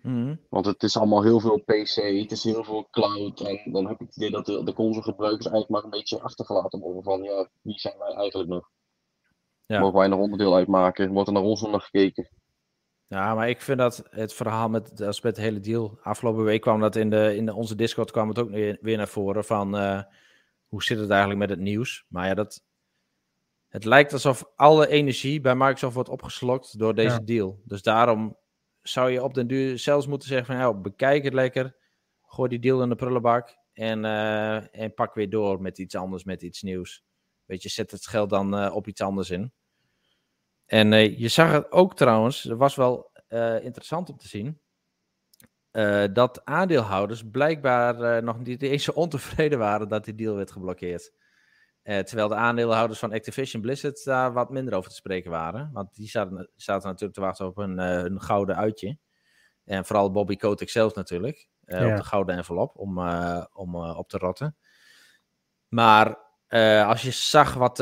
Mm. Want het is allemaal heel veel PC, het is heel veel cloud. En dan heb ik het idee dat de, de consolegebruikers eigenlijk maar een beetje achtergelaten worden van, ja, wie zijn wij eigenlijk nog? Ja. Mogen wij nog onderdeel uitmaken? Wordt er naar ons nog gekeken? Ja, maar ik vind dat het verhaal met, als met het hele deal. Afgelopen week kwam dat in, de, in onze Discord kwam het ook weer, weer naar voren van uh, hoe zit het eigenlijk met het nieuws. Maar ja, dat, het lijkt alsof alle energie bij Microsoft wordt opgeslokt door deze ja. deal. Dus daarom zou je op den duur zelfs moeten zeggen van ja, bekijk het lekker. Gooi die deal in de prullenbak en, uh, en pak weer door met iets anders, met iets nieuws. Weet je, zet het geld dan uh, op iets anders in. En uh, je zag het ook trouwens, er was wel uh, interessant om te zien, uh, dat aandeelhouders blijkbaar nog niet eens zo ontevreden waren dat die deal werd geblokkeerd. terwijl de aandeelhouders van Activision Blizzard daar wat minder over te spreken waren. Want die zaten, zaten natuurlijk te wachten op een, een gouden uitje. En vooral Bobby Kotick zelf natuurlijk. Ja. Op de gouden envelop om, om op te rotten. Maar als je zag wat,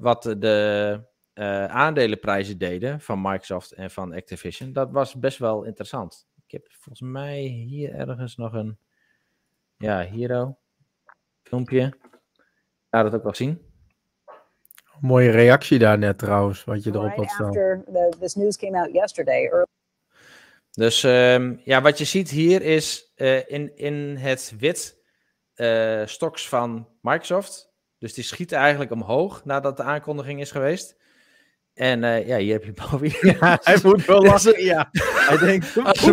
wat de uh, aandelenprijzen deden van Microsoft en van Activision, dat was best wel interessant. Ik heb volgens mij hier ergens nog een, ja, hero filmpje. Laat het ook wel zien. Mooie reactie daar net trouwens, wat je erop had staan. The, this news came out yesterday. Dus um, ja, wat je ziet hier is uh, in, in het wit uh, stoks van Microsoft. Dus die schieten eigenlijk omhoog nadat de aankondiging is geweest. En uh, ja, hier heb je Bobby. <laughs> Ja, hij moet wel <laughs> lachen, ja. Hij denkt, <laughs> als,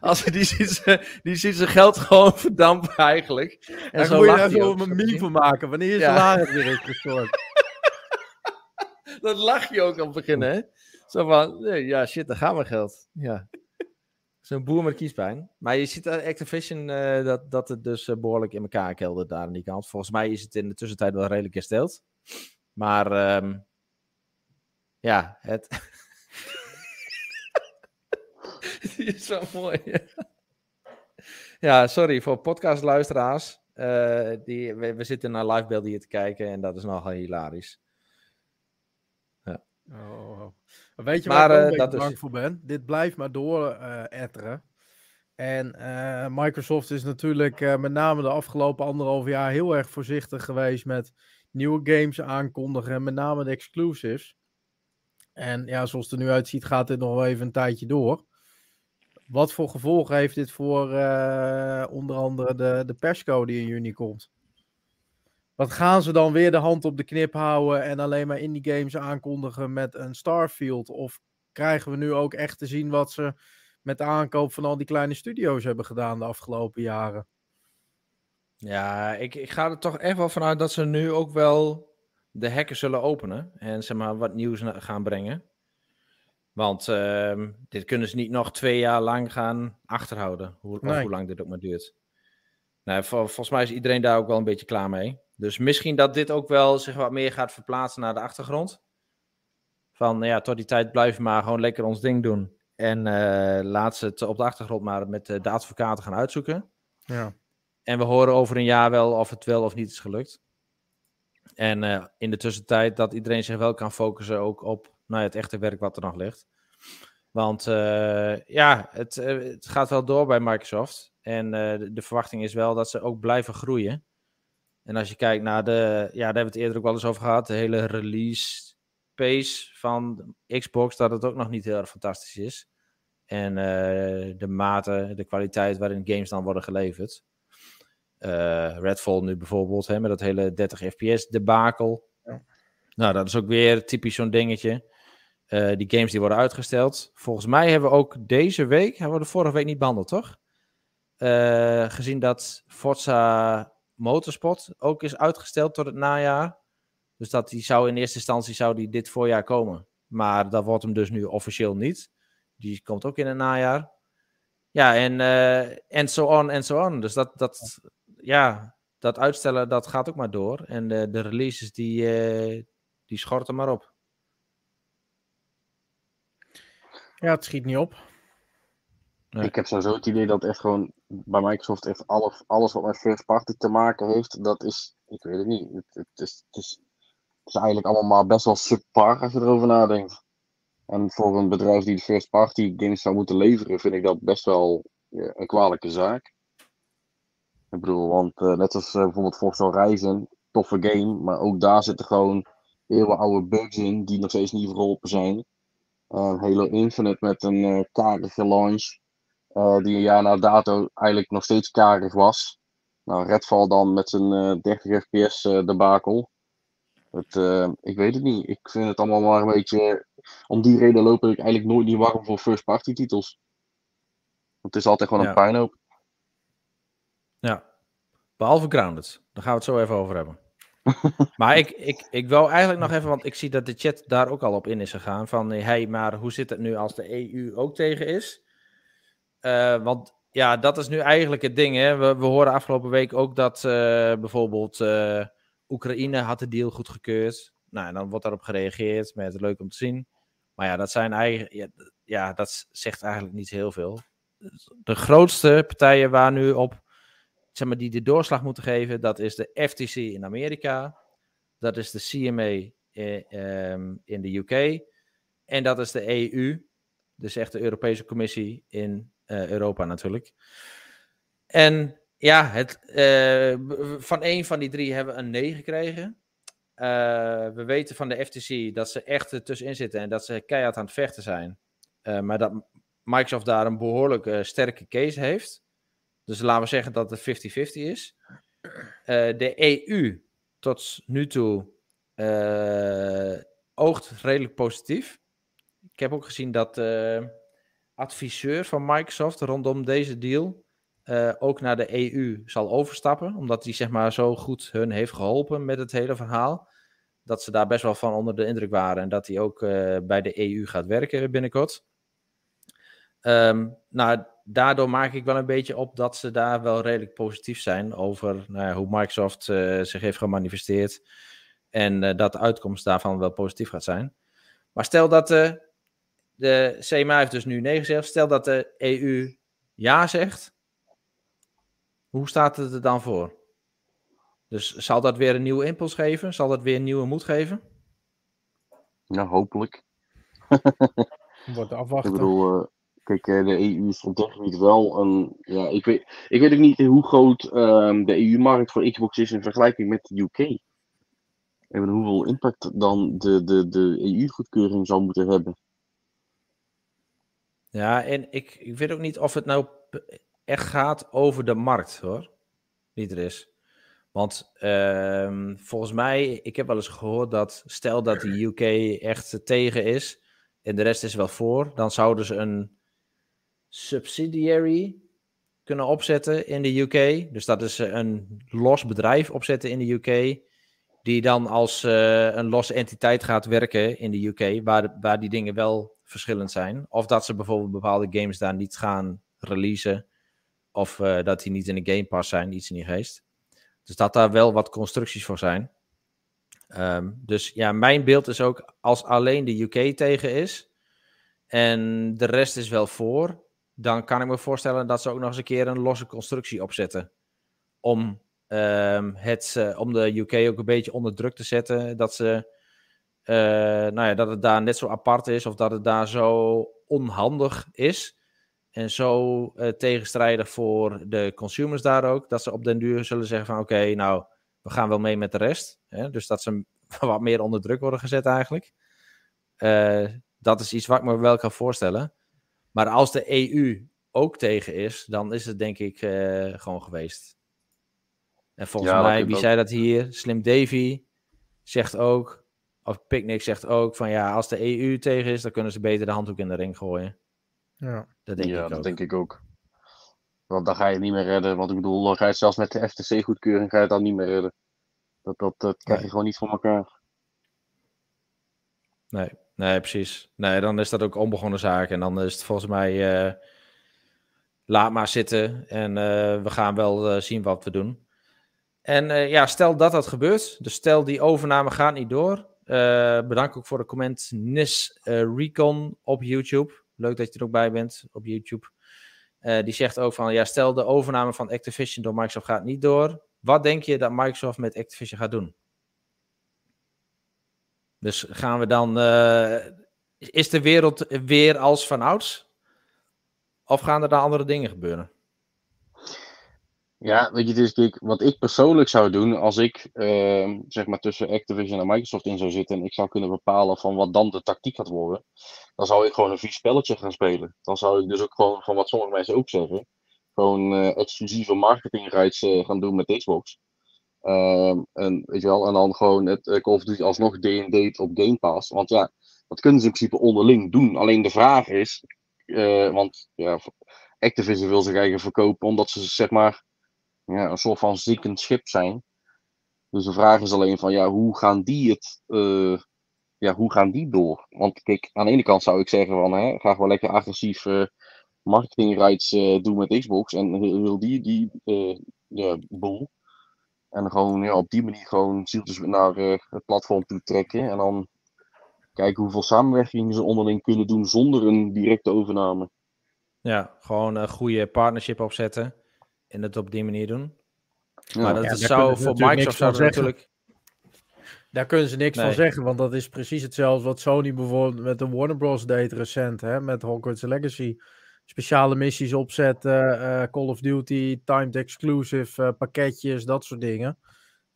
als die, ziet die ziet zijn geld gewoon verdampen eigenlijk. En, en zo moet je daar een meme van maken, wanneer je ja. salaris weer is gestort. Dat lach je ook aan het begin, hè? Zo van, nee, ja shit, daar gaat mijn geld. Ja. Zo'n boer met kiespijn. Maar je ziet aan Activision uh, dat, dat het dus uh, behoorlijk in elkaar keldert daar aan die kant. Volgens mij is het in de tussentijd wel redelijk hersteld. Maar um, ja, het. <laughs> Die is wel mooi. ja, sorry voor podcastluisteraars. Uh, die, we, we, zitten naar livebeelden hier te kijken en dat is nogal hilarisch. Ja. Oh, weet je maar, waar ik uh, dat bang is... voor ben? Dit blijft maar door uh, etteren. En Microsoft is natuurlijk met name de afgelopen anderhalf jaar heel erg voorzichtig geweest met nieuwe games aankondigen, met name de exclusives. En ja, zoals het er nu uitziet, gaat dit nog wel even een tijdje door. Wat voor gevolgen heeft dit voor uh, onder andere de, de persco die in juni komt? Wat gaan ze dan weer de hand op de knip houden en alleen maar indie games aankondigen met een Starfield? Of krijgen we nu ook echt te zien wat ze met de aankoop van al die kleine studio's hebben gedaan de afgelopen jaren? Ja, ik, ik ga er toch echt wel vanuit dat ze nu ook wel de hekken zullen openen. En zeg maar wat nieuws gaan brengen. Want uh, dit kunnen ze niet nog twee jaar lang gaan achterhouden. Hoe, nee. hoe lang dit ook maar duurt. Nou, vol, volgens mij is iedereen daar ook wel een beetje klaar mee. Dus misschien dat dit ook wel zich wat meer gaat verplaatsen naar de achtergrond. Van ja, tot die tijd blijven we maar gewoon lekker ons ding doen. En uh, laat ze het op de achtergrond maar met de advocaten gaan uitzoeken. Ja. En we horen over een jaar wel of het wel of niet is gelukt. En uh, in de tussentijd dat iedereen zich wel kan focussen ook op nou het echte werk wat er nog ligt. Want uh, ja, het, uh, het, gaat wel door bij Microsoft. En de, de, verwachting is wel dat ze ook blijven groeien. En als je kijkt naar de, ja, daar hebben we het eerder ook wel eens over gehad, de hele release pace van Xbox, dat het ook nog niet heel erg fantastisch is. En de mate, de kwaliteit waarin games dan worden geleverd. Uh, Redfall nu bijvoorbeeld, hè, met dat hele 30 fps debakel. Ja. Nou, dat is ook weer typisch zo'n dingetje. Uh, die games die worden uitgesteld. Volgens mij hebben we ook deze week, hebben we de vorige week niet behandeld, toch? Uh, gezien dat Forza Motorsport ook is uitgesteld tot het najaar. Dus dat die zou in eerste instantie zou die dit voorjaar komen. Maar dat wordt hem dus nu officieel niet. Die komt ook in het najaar. Ja, en en so on en so on. Dus dat, dat, ja, dat uitstellen, dat gaat ook maar door. En de, de releases, die, uh, die schorten maar op. Ja, het schiet niet op. Nee. Ik heb sowieso het idee dat echt gewoon bij Microsoft echt alles, alles wat met first party te maken heeft, dat is, ik weet het niet. Het, het, is, het, is, het is eigenlijk allemaal maar best wel subpar als je erover nadenkt. En voor een bedrijf die de first party games zou moeten leveren, vind ik dat best wel ja, een kwalijke zaak. Ik bedoel, want uh, net als uh, bijvoorbeeld Forza Horizon, toffe game, maar ook daar zitten gewoon heel oude bugs in die nog steeds niet verholpen zijn. Uh, Halo Infinite met een uh, karige launch, die een jaar na dato eigenlijk nog steeds karig was. Nou, Redfall dan met zijn 30 fps debakel. Het, ik weet het niet. Ik vind het allemaal maar een beetje. Om die reden loop ik eigenlijk nooit niet warm voor first party titels. Want het is altijd gewoon Ja. een puinhoop. Behalve Grounded. Daar gaan we het zo even over hebben. <laughs> maar ik, ik, ik wil eigenlijk nog even, want ik zie dat de chat daar ook al op in is gegaan. Van, hé, hey, maar hoe zit het nu als de EU ook tegen is? Eh, want ja, dat is nu eigenlijk het ding. Hè? We, we horen afgelopen week ook dat eh, bijvoorbeeld eh, Oekraïne had de deal goedgekeurd. Nou, en dan wordt daarop gereageerd met leuk om te zien. Maar ja, dat zijn eigenlijk, ja, ja, dat zegt eigenlijk niet heel veel. De grootste partijen waar nu op zeg maar, die de doorslag moeten geven, dat is de FTC in Amerika, dat is de CMA eh, ehm, in de UK en dat is de EU, dus echt de Europese Commissie in eh, Europa natuurlijk. En ja, het, eh, van één van die drie hebben we een nee gekregen. We weten van de FTC dat ze echt er tussenin zitten en dat ze keihard aan het vechten zijn. Maar dat Microsoft daar een behoorlijk eh, sterke case heeft. Dus laten we zeggen dat het 50-50 is. Eh, de EU tot nu toe eh, oogt redelijk positief. Ik heb ook gezien dat de adviseur van Microsoft rondom deze deal eh, ook naar de EU zal overstappen. Omdat hij zeg maar, zo goed hun heeft geholpen met het hele verhaal. Dat ze daar best wel van onder de indruk waren. En dat hij ook eh, bij de EU gaat werken binnenkort. Ehm, nou, daardoor maak ik wel een beetje op dat ze daar wel redelijk positief zijn over nou ja, hoe Microsoft eh, zich heeft gemanifesteerd. En eh, dat de uitkomst daarvan wel positief gaat zijn. Maar stel dat de, de CMA heeft dus nu nee gezegd. Stel dat de EU ja zegt. Hoe staat het er dan voor? Dus zal dat weer een nieuwe impuls geven? Zal dat weer een nieuwe moed geven? Ja, hopelijk. Wordt <laughs> Ik afwachten. bedoel, eh, kijk, eh, de EU is gebied wel een. Ja, ik weet, ik weet ook niet hoe groot ehm, de EU-markt voor Xbox is in vergelijking met de UK. Bedoel, hoeveel impact dan de, de, de EU-goedkeuring zou moeten hebben. Ja, en ik, ik weet ook niet of het nou echt gaat over de markt, hoor. Die er is. Want ehm, volgens mij, ik heb wel eens gehoord dat stel dat de UK echt tegen is en de rest is wel voor, dan zouden ze een subsidiary kunnen opzetten in de UK. Dus dat is eh, een los bedrijf opzetten in de UK, die dan als eh, een losse entiteit gaat werken in de UK, waar, waar die dingen wel verschillend zijn. Of dat ze bijvoorbeeld bepaalde games daar niet gaan releasen, of eh, dat die niet in de Game Pass zijn, iets in die geest. Dus dat daar wel wat constructies voor zijn. Ehm, dus ja, mijn beeld is ook als alleen de UK tegen is en de rest is wel voor, dan kan ik me voorstellen dat ze ook nog eens een keer een losse constructie opzetten. Om, ehm, het, eh, om de UK ook een beetje onder druk te zetten. Dat, ze, eh, nou ja, dat het daar net zo apart is of dat het daar zo onhandig is. En zo eh, tegenstrijdig voor de consumers daar ook. Dat ze op den duur zullen zeggen van oké, nou, we gaan wel mee met de rest. Hè? Dus dat ze <laughs> wat meer onder druk worden gezet eigenlijk. Dat is iets wat ik me wel kan voorstellen. Maar als de EU ook tegen is, dan is het denk ik eh, gewoon geweest. En volgens Ja, mij, wie ook. zei dat hier? Slim Davy zegt ook, of Picnic zegt ook van ja, als de EU tegen is, dan kunnen ze beter de handdoek in de ring gooien. Ja. Dat denk ja, ik dat ook. denk ik ook. Want dan ga je het niet meer redden. Want ik bedoel, dan ga je zelfs met de FTC-goedkeuring ga je het dan niet meer redden. Dat, dat, dat krijg je Nee. gewoon niet voor elkaar. Nee, nee, precies. Nee, dan is dat ook onbegonnen zaak. En dan is het volgens mij. eh, laat maar zitten. En eh, we gaan wel eh, zien wat we doen. En ja, stel dat dat gebeurt. Dus stel die overname gaat niet door. Bedankt ook voor de comment. Nis Recon op YouTube. Leuk dat je er ook bij bent op YouTube. Die zegt ook van, ja, stel de overname van Activision door Microsoft gaat niet door. Wat denk je dat Microsoft met Activision gaat doen? Dus gaan we dan, eh, is de wereld weer als van ouds? Of gaan er dan andere dingen gebeuren? Ja, weet je, is kijk, wat ik persoonlijk zou doen als ik ehm, zeg maar tussen Activision en Microsoft in zou zitten en ik zou kunnen bepalen van wat dan de tactiek gaat worden, dan zou ik gewoon een vies spelletje gaan spelen. Dan zou ik dus ook gewoon, van wat sommige mensen ook zeggen, gewoon eh, exclusieve marketing rights eh, gaan doen met Xbox. Ehm, en, weet je wel, en dan gewoon het uh, Call of Duty alsnog D&D op Game Pass. Want ja, dat kunnen ze in principe onderling doen. Alleen de vraag is, eh, want ja, Activision wil zich eigen verkopen omdat ze zeg maar ja, een soort van ziekend schip zijn. Dus de vraag is alleen van, ja, hoe gaan die het, eh, ja, hoe gaan die door? Want kijk, aan de ene kant zou ik zeggen van, hè, ga gewoon lekker agressief eh, marketing rights eh, doen met Xbox en wil die, die ja, boel. En gewoon ja, op die manier gewoon zieltjes naar eh, het platform toe trekken. En dan kijken hoeveel samenwerkingen ze onderling kunnen doen zonder een directe overname. Ja, gewoon een goede partnership opzetten en het op die manier doen. Ja. maar dat Ja, zou voor Microsoft zou natuurlijk... Daar kunnen ze niks Nee. van zeggen, want dat is precies hetzelfde wat Sony bijvoorbeeld met de Warner Bros. deed recent, hè, met Hogwarts Legacy. Speciale missies opzetten, eh, Call of Duty, timed exclusive eh, pakketjes, dat soort dingen.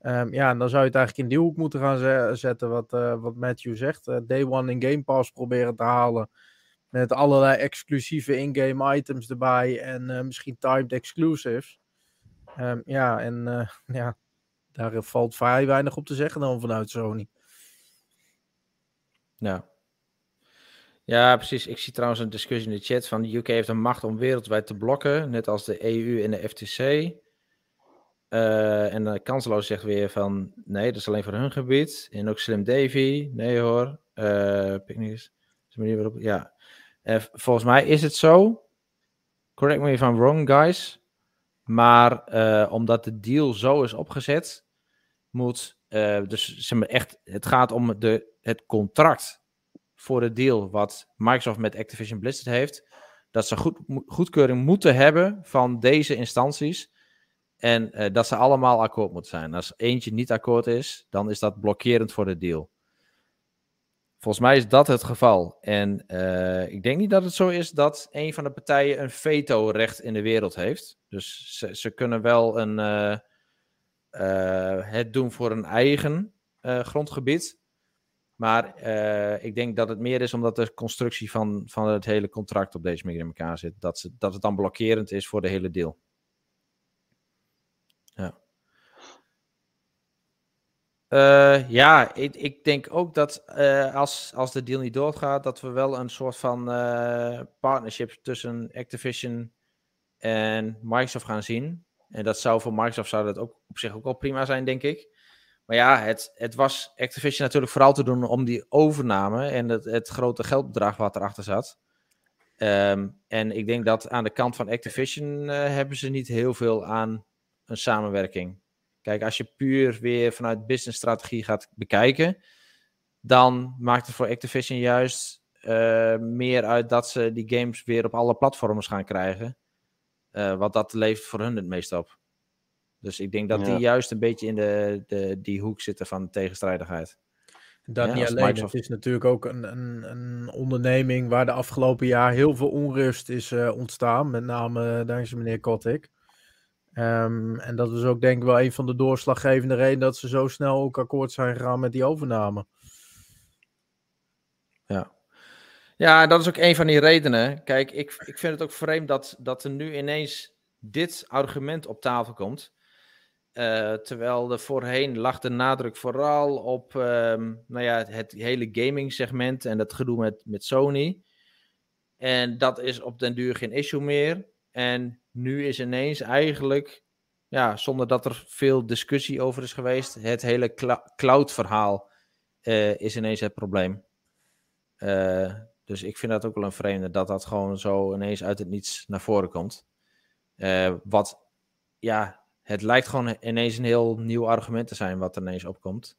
Ehm, ja, en dan zou je het eigenlijk in die hoek moeten gaan ze- zetten, wat, eh, wat Matthew zegt. Day one in Game Pass proberen te halen. Met allerlei exclusieve in-game items erbij en misschien timed exclusives. Ehm, ja, en <laughs> ja, daar valt vrij weinig op te zeggen dan vanuit Sony. Ja. Ja, precies. Ik zie trouwens een discussie in de chat van de UK heeft een macht om wereldwijd te blokken, net als de EU en de FTC. Eh, en de kansloos zegt weer van nee, dat is alleen voor hun gebied. En ook Slim Davy, nee hoor. Eh Picnics, de manier waarop, ja. Eh, volgens mij is het zo. Correct me if I'm wrong, guys. Maar omdat de deal zo is opgezet, moet dus zeg echt, het gaat om de, het contract voor de deal wat Microsoft met Activision Blizzard heeft, dat ze goed, goedkeuring moeten hebben van deze instanties en eh, dat ze allemaal akkoord moeten zijn. Als eentje niet akkoord is, dan is dat blokkerend voor de deal. Volgens mij is dat het geval. En eh, ik denk niet dat het zo is dat een van de partijen een veto-recht in de wereld heeft. Dus ze, ze kunnen wel een, eh, het doen voor een eigen grondgebied. Maar eh, ik denk dat het meer is omdat de constructie van, van het hele contract op deze manier in elkaar zit. Dat, ze, dat het dan blokkerend is voor de hele deal. Ja. Eh, ja, ik, ik denk ook dat eh, als, als de deal niet doorgaat, dat we wel een soort van partnership tussen Activision en Microsoft gaan zien. En dat zou voor Microsoft zou dat ook op zich ook wel prima zijn, denk ik. Maar ja, het, het was Activision natuurlijk vooral te doen om die overname en het, het grote geldbedrag wat erachter zat. Ehm, en ik denk dat aan de kant van Activision eh, hebben ze niet heel veel aan een samenwerking. Kijk, als je puur weer vanuit businessstrategie gaat bekijken, dan maakt het voor Activision juist eh, meer uit dat ze die games weer op alle platforms gaan krijgen. Eh, want dat levert voor hun het meest op. Dus ik denk dat die juist een beetje in de, de, die hoek zitten van tegenstrijdigheid. Dat Ja, niet alleen. Microsoft- Het is natuurlijk ook een, een, een onderneming waar de afgelopen jaar heel veel onrust is eh, ontstaan. Met name eh, dankzij meneer Kotick. Ehm, en dat is ook denk ik wel een van de doorslaggevende redenen dat ze zo snel ook akkoord zijn gegaan met die overname. Ja. Ja, dat is ook een van die redenen. Kijk, ik, ik vind het ook vreemd dat, dat er nu ineens dit argument op tafel komt. Eh, terwijl er voorheen lag de nadruk vooral op ehm, nou ja, het hele gaming segment en dat gedoe met, met Sony. En dat is op den duur geen issue meer. En nu is ineens eigenlijk, ja, zonder dat er veel discussie over is geweest, het hele cloud verhaal eh, is ineens het probleem. Eh, dus ik vind dat ook wel een vreemde dat dat gewoon zo ineens uit het niets naar voren komt. Wat, ja, het lijkt gewoon ineens een heel nieuw argument te zijn wat er ineens opkomt.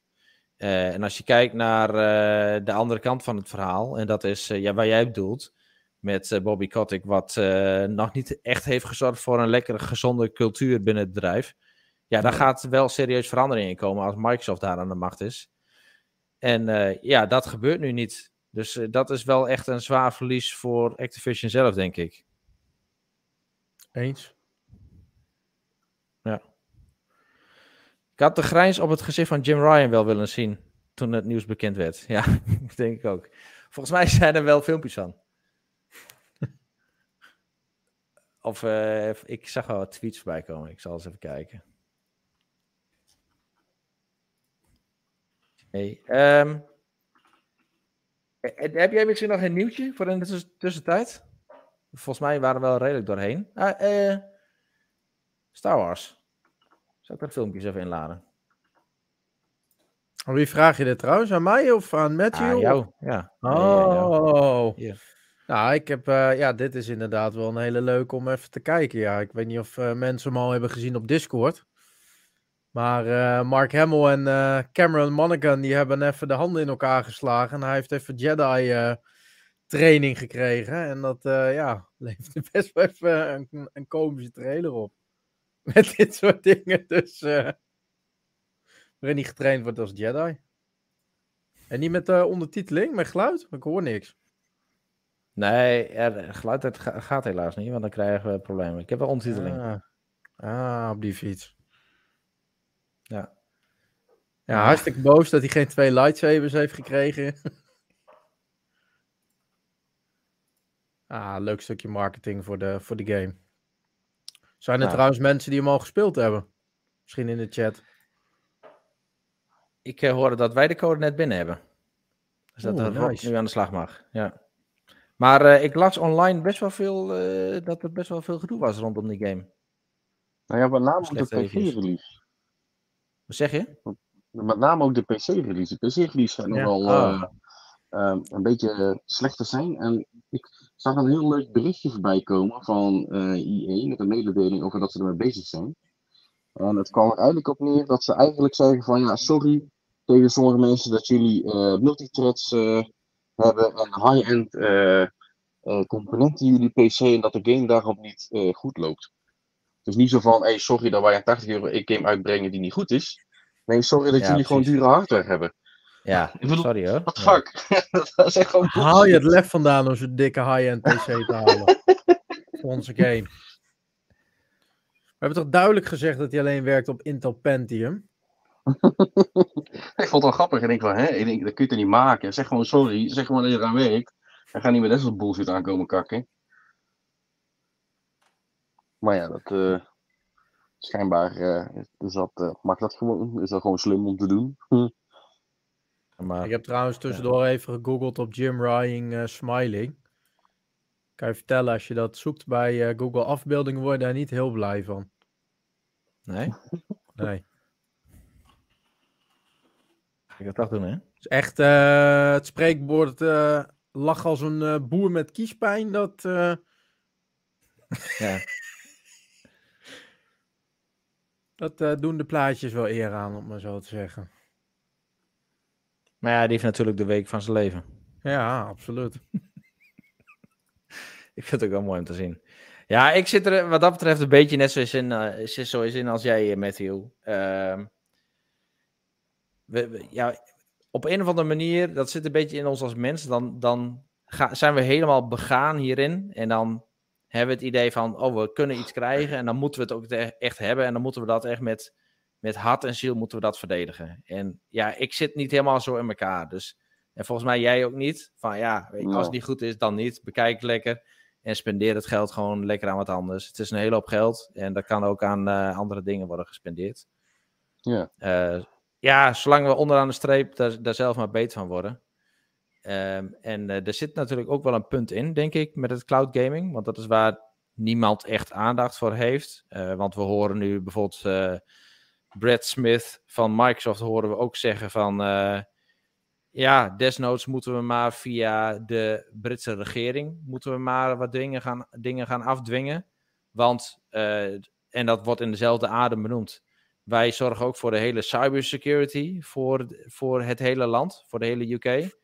Eh, en als je kijkt naar eh, de andere kant van het verhaal, en dat is eh, ja, waar jij bedoelt, met Bobby Kotick, wat nog niet echt heeft gezorgd voor een lekkere, gezonde cultuur binnen het bedrijf. Ja, daar gaat wel serieus verandering in komen als Microsoft daar aan de macht is. En ja, dat gebeurt nu niet. Dus dat is wel echt een zwaar verlies voor Activision zelf, denk ik. Eens. Ik had de grijns op het gezicht van Jim Ryan wel willen zien toen het nieuws bekend werd. Ja, <laughs> dat denk ik ook. Volgens mij zijn er wel filmpjes van. <laughs> Of eh, ik zag wel wat tweets voorbij komen. Ik zal eens even kijken. Hey, ehm, eh, heb jij misschien nog een nieuwtje voor in de tuss- tussentijd? Volgens mij waren we wel redelijk doorheen. Ah, eh, Star Wars. Zal ik dat filmpjes even inladen? Aan wie vraag je dit trouwens? Aan mij of aan Matthew? Of- jou, ja. Nee, ja. Oh. Hier. Nou, ik heb, eh, ja, dit is inderdaad wel een hele leuke om even te kijken. Ja, ik weet niet of eh, mensen hem al hebben gezien op Discord. Maar eh, Mark Hamill en Cameron Monaghan, die hebben even de handen in elkaar geslagen. En hij heeft even Jedi training gekregen. En dat, ja, <laughs> levert best wel even een, een komische trailer op. <laughs> Met dit soort dingen. Dus, eh waarin hij getraind wordt als Jedi. En niet met eh, ondertiteling, met geluid? Ik hoor niks. Nee, er, geluid het ga- gaat helaas niet, want dan krijgen we problemen. Ik heb wel ondertiteling. Ah, ah, op die fiets. Ja. Ja, hartstikke boos dat hij geen twee lightsabers heeft gekregen. <laughs> ah, leuk stukje marketing voor de, voor de game. Zijn er Nou. trouwens mensen die hem al gespeeld hebben? Misschien in de chat. Ik eh, hoorde dat wij de code net binnen hebben. Dus dat Rob nice. nu aan de slag mag. Ja. Maar eh, ik las online best wel veel, eh, dat er best wel veel gedoe was rondom die game. Nou ja, met name ook de. PC-release. Wat zeg je? Met name ook de PC-release. De PC-release Ja. nogal Oh. Eh, ehm, een beetje slecht te zijn. En ik zag een heel leuk berichtje voorbij komen van eh EA met een mededeling over dat ze ermee bezig zijn. En het kwam er eigenlijk op neer dat ze eigenlijk zeggen van ja, sorry tegen sommige mensen dat jullie eh multithreads eh, hebben en high-end componenten in jullie PC en dat de game daarop niet goed loopt. Dus niet zo van, hey, sorry dat wij een 80 euro een game uitbrengen die niet goed is. Nee, sorry dat Ja, jullie gewoon dure hardware hebben. Ja, <laughs> Ik bedoel, sorry hoor. What the Ja. fuck? <laughs> dat is echt gewoon Haal je het lef vandaan om zo'n dikke high-end <laughs> PC te halen? voor onze game. We hebben toch duidelijk gezegd dat hij alleen werkt op Intel Pentium? Ik vond het wel grappig. En ik denk van, hè, ik denk, dat kun je toch niet maken. Zeg gewoon sorry. Zeg gewoon dat je eraan werkt. En ga niet met dat soort bullshit aankomen kakken. Maar ja, dat... eh, schijnbaar eh, is dat, eh, mag dat gewoon. Is dat gewoon slim om te doen. Maar, Ik heb trouwens tussendoor even gegoogeld op Jim Ryan eh, Smiling. Kan je vertellen, als je dat zoekt bij eh, Google afbeeldingen, word je daar niet heel blij van. nee, Nee. ga ik dat toch doen hè? Is echt eh, het spreekwoord lach als een boer met kiespijn. Dat, Ja. <laughs> dat doen de plaatjes wel eer aan, om maar zo te zeggen. Maar ja, die heeft natuurlijk de week van zijn leven. Ja, absoluut. <laughs> Ik vind het ook wel mooi om te zien. Ja, ik zit er wat dat betreft een beetje net zoals in, zoals in als jij, eh, Matthew. Ehm, we, we- ja, op een of andere manier, dat zit een beetje in ons als mens, dan, dan ga- zijn we helemaal begaan hierin. En dan hebben we het idee van, oh, we kunnen iets krijgen en dan moeten we het ook echt hebben. En dan moeten we dat echt met, met hart en ziel moeten we dat verdedigen. En ja, ik zit niet helemaal zo in elkaar. Dus, en volgens mij jij ook niet. Van ja, weet je, als het Nee. niet goed is, dan niet. Bekijk het lekker. En spendeer het geld gewoon lekker aan wat anders. Het is een hele hoop geld. En dat kan ook aan eh, andere dingen worden gespendeerd. Ja. Eh, ja, zolang we onderaan de streep daar, daar zelf maar beter van worden. Ehm, en eh, er zit natuurlijk ook wel een punt in, denk ik, met het cloud gaming. Want dat is waar niemand echt aandacht voor heeft. Want we horen nu bijvoorbeeld Brad Smith van Microsoft horen we ook zeggen van... eh, ja, desnoods moeten we maar via de Britse regering moeten we maar wat dingen gaan, dingen gaan afdwingen. Want, eh, en dat wordt in dezelfde adem benoemd, wij zorgen ook voor de hele cybersecurity voor, voor het hele land, voor de hele UK.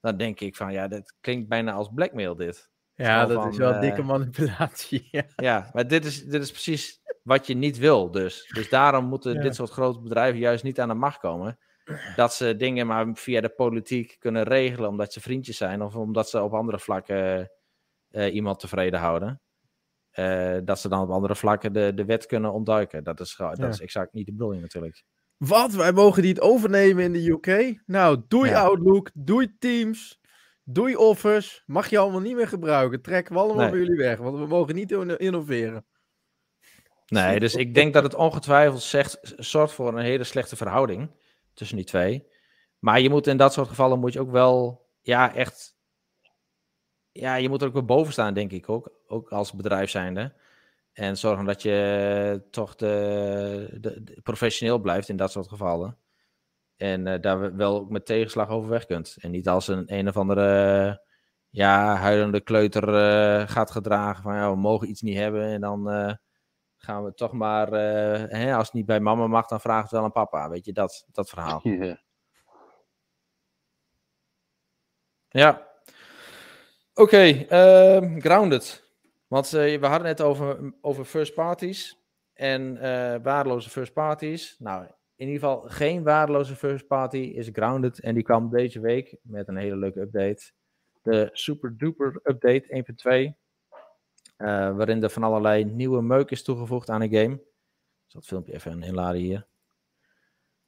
Dan denk ik van, ja, dat klinkt bijna als blackmail dit. Ja, dat van, is wel eh, dikke manipulatie. <laughs> Ja. Ja, maar dit is, dit is precies wat je niet wil. Dus, <laughs> dus daarom moeten Ja. dit soort grote bedrijven juist niet aan de macht komen. Dat ze dingen maar via de politiek kunnen regelen omdat ze vriendjes zijn of omdat ze op andere vlakken eh, iemand tevreden houden. Eh, dat ze dan op andere vlakken de, de wet kunnen ontduiken. Dat is, dat Ja. is exact niet de bedoeling natuurlijk. Wat? Wij mogen die het overnemen in de UK? Nou, doei Ja. Outlook, doei Teams, doei Office. Mag je allemaal niet meer gebruiken. Trekken we allemaal Nee. bij jullie weg, want we mogen niet inno- innoveren. Nee, dus ik denk dat het ongetwijfeld zegt, zorgt voor een hele slechte verhouding tussen die twee. Maar je moet in dat soort gevallen moet je ook wel, ja, echt. Ja, je moet er ook weer boven staan, denk ik ook. Ook als bedrijf zijnde. En zorgen dat je toch de, de, de- professioneel blijft in dat soort gevallen. En eh, daar wel ook met tegenslag over weg kunt. En niet als een een of andere ja, huilende kleuter eh, gaat gedragen van ja, we mogen iets niet hebben. En dan eh, gaan we toch maar, eh, hè, als het niet bij mama mag, dan vraagt het wel aan papa. Weet je, dat, dat verhaal. <laughs> Ja. Ja. Oké, ehm, Grounded. Want eh, we hadden het over, over first parties en eh, waardeloze first parties. Nou, in ieder geval geen waardeloze first party is Grounded. En die kwam deze week met een hele leuke update. De Super Duper Update 1.2. eh, waarin er van allerlei nieuwe meuk is toegevoegd aan de game. Ik zal het filmpje even inladen hier.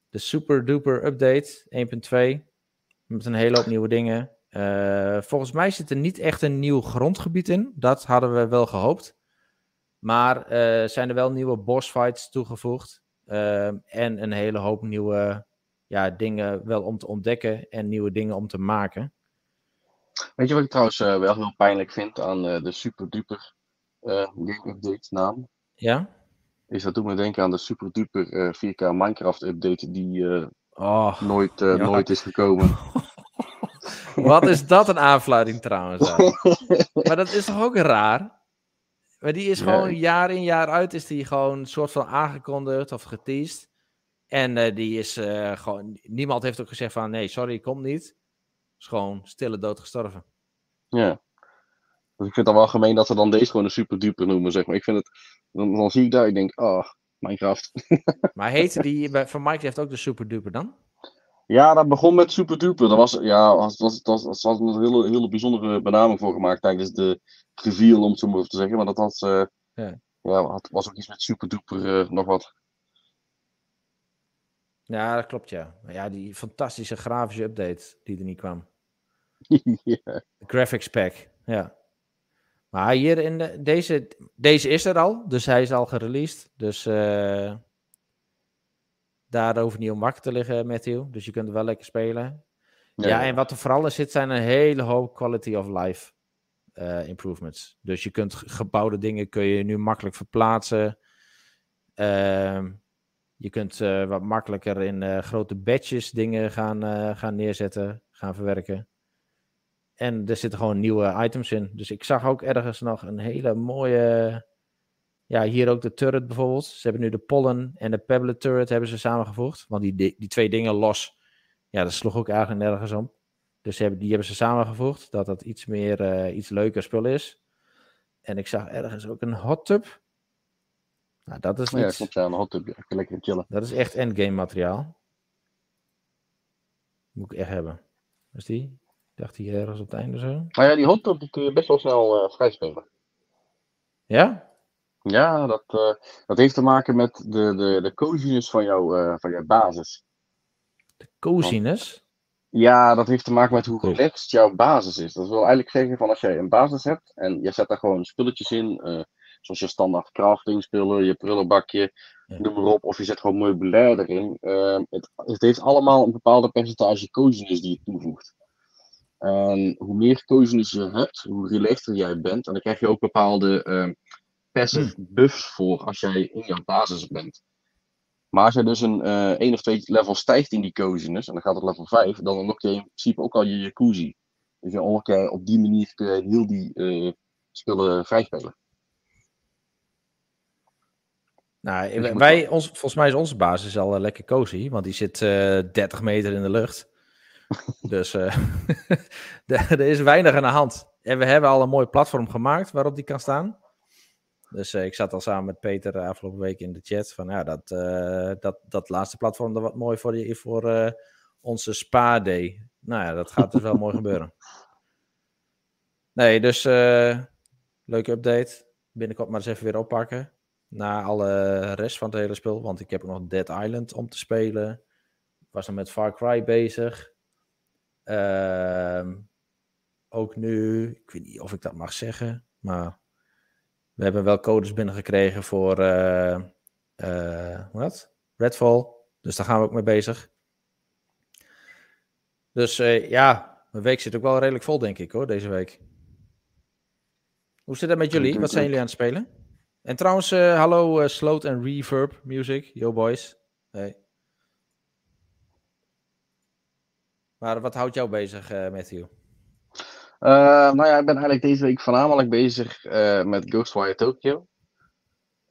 De Super Duper Update 1.2. Met een hele hoop nieuwe dingen. Eh, volgens mij zit er niet echt een nieuw grondgebied in. Dat hadden we wel gehoopt. Maar eh, zijn er wel nieuwe boss fights toegevoegd. En een hele hoop nieuwe ja, dingen wel om te ontdekken. En nieuwe dingen om te maken. Weet je wat ik trouwens wel heel pijnlijk vind aan de super duper eh, game update naam? Ja? Is dat doet me denken aan de super duper eh, 4K Minecraft update die eh, Oh, nooit, eh, Ja. nooit is gekomen. <laughs> wat is dat een aanfluiting trouwens. <laughs> maar dat is toch ook raar? Maar die is gewoon jaar in jaar uit is die gewoon een soort van aangekondigd of geteased. En eh, die is eh, gewoon... Niemand heeft ook gezegd van nee, sorry, komt niet. is gewoon stille dood gestorven. Ja. Dus ik vind het dan wel gemeen dat ze dan deze gewoon een super duper noemen, zeg maar. Ik vind het, dan, dan zie ik daar, ik denk, ah, Minecraft. <laughs> Maar heette die van Minecraft ook de Super Duper dan? Ja, dat begon met super duper. Dat was, ja, was, was, was, was, was een hele, hele bijzondere benaming voor gemaakt tijdens de reveal, om het zo maar te zeggen. Maar dat was, eh, Ja. ja, had, was ook iets met super duper eh, nog wat. Ja, dat klopt ja. Ja, die fantastische grafische update die er niet kwam. <laughs> ja. Graphics pack, ja. Maar hier in de, deze, deze is er al, dus hij is al gereleased. Dus eh daar hoeft niet om wakker te liggen, Matthew. Dus je kunt er wel lekker spelen. Ja, en wat er vooral in zit, zijn een hele hoop quality of life eh, improvements. Dus je kunt ge- gebouwde dingen kun je nu makkelijk verplaatsen. Ehm, je kunt eh, wat makkelijker in grote batches dingen gaan, gaan neerzetten, gaan verwerken. En er zitten gewoon nieuwe items in. Dus ik zag ook ergens nog een hele mooie. Ja, hier ook de turret bijvoorbeeld. Ze hebben nu de pollen en de pebble turret hebben ze samengevoegd. Want die, di- die twee dingen los, ja, dat sloeg ook eigenlijk nergens om. Dus ze hebben, die hebben ze samengevoegd. Dat dat iets meer, eh, iets leuker spul is. En ik zag ergens ook een hot tub. Nou, dat is Ja, niet, klopt, ja, een hot tub. Ja. Lekker chillen. dat is echt endgame materiaal. Moet ik echt hebben. Is die? Ik dacht die ergens op het einde zo. Maar ja, die hot tub die kun je best wel snel eh vrijspelen. Ja? Ja, dat, eh, dat heeft te maken met de, de, de coziness van, jou, eh, van jouw basis. Coziness. Ja, dat heeft te maken met hoe Cool. relaxed jouw basis is. Dat wil eigenlijk zeggen van als jij een basis hebt en je zet daar gewoon spulletjes in, eh, zoals je standaard crafting spullen, je prullenbakje, Ja. noem maar op, of je zet gewoon meubilair erin. eh, het, het heeft allemaal een bepaalde percentage coziness die je toevoegt. En hoe meer coziness je hebt, hoe relaxter jij bent. En dan krijg je ook bepaalde eh, passive buffs voor als jij in jouw basis bent. Maar als je dus een eh één of twee level stijgt in die coziness, en dan gaat het level 5, dan unlock je in principe ook al je jacuzzi. Dus je unlock je op die manier kun je heel die eh, spullen vrijspelen. Nou, Dus wij, ons, volgens mij is onze basis al eh, lekker cozy, want die zit eh 30 meter in de lucht. Dus eh, <laughs> er is weinig aan de hand. En we hebben al een mooi platform gemaakt waarop die kan staan. Dus eh, ik zat al samen met Peter afgelopen week in de chat van ja, dat, eh, dat, dat laatste platform dat wat mooi voor, die, voor onze spa day. Nou ja, dat gaat dus wel mooi gebeuren. Nee, dus leuke update. Binnenkort maar eens even weer oppakken. Na alle rest van het hele spel. Want ik heb nog Dead Island om te spelen. Was dan met Far Cry bezig. Ehm, ook nu, ik weet niet of ik dat mag zeggen, maar we hebben wel codes binnengekregen voor eh eh, dat? Redfall. Dus daar gaan we ook mee bezig. Dus eh, ja, mijn week zit ook wel redelijk vol, denk ik hoor, deze week. Hoe zit het met jullie? Wat zijn jullie aan het spelen? En trouwens, eh, hallo eh Sloat en Reverb Music. Yo boys. Hey. Maar wat houdt jou bezig, eh, Matthew? Eh, nou ja, ik ben eigenlijk deze week voornamelijk bezig eh, met Ghostwire Tokyo.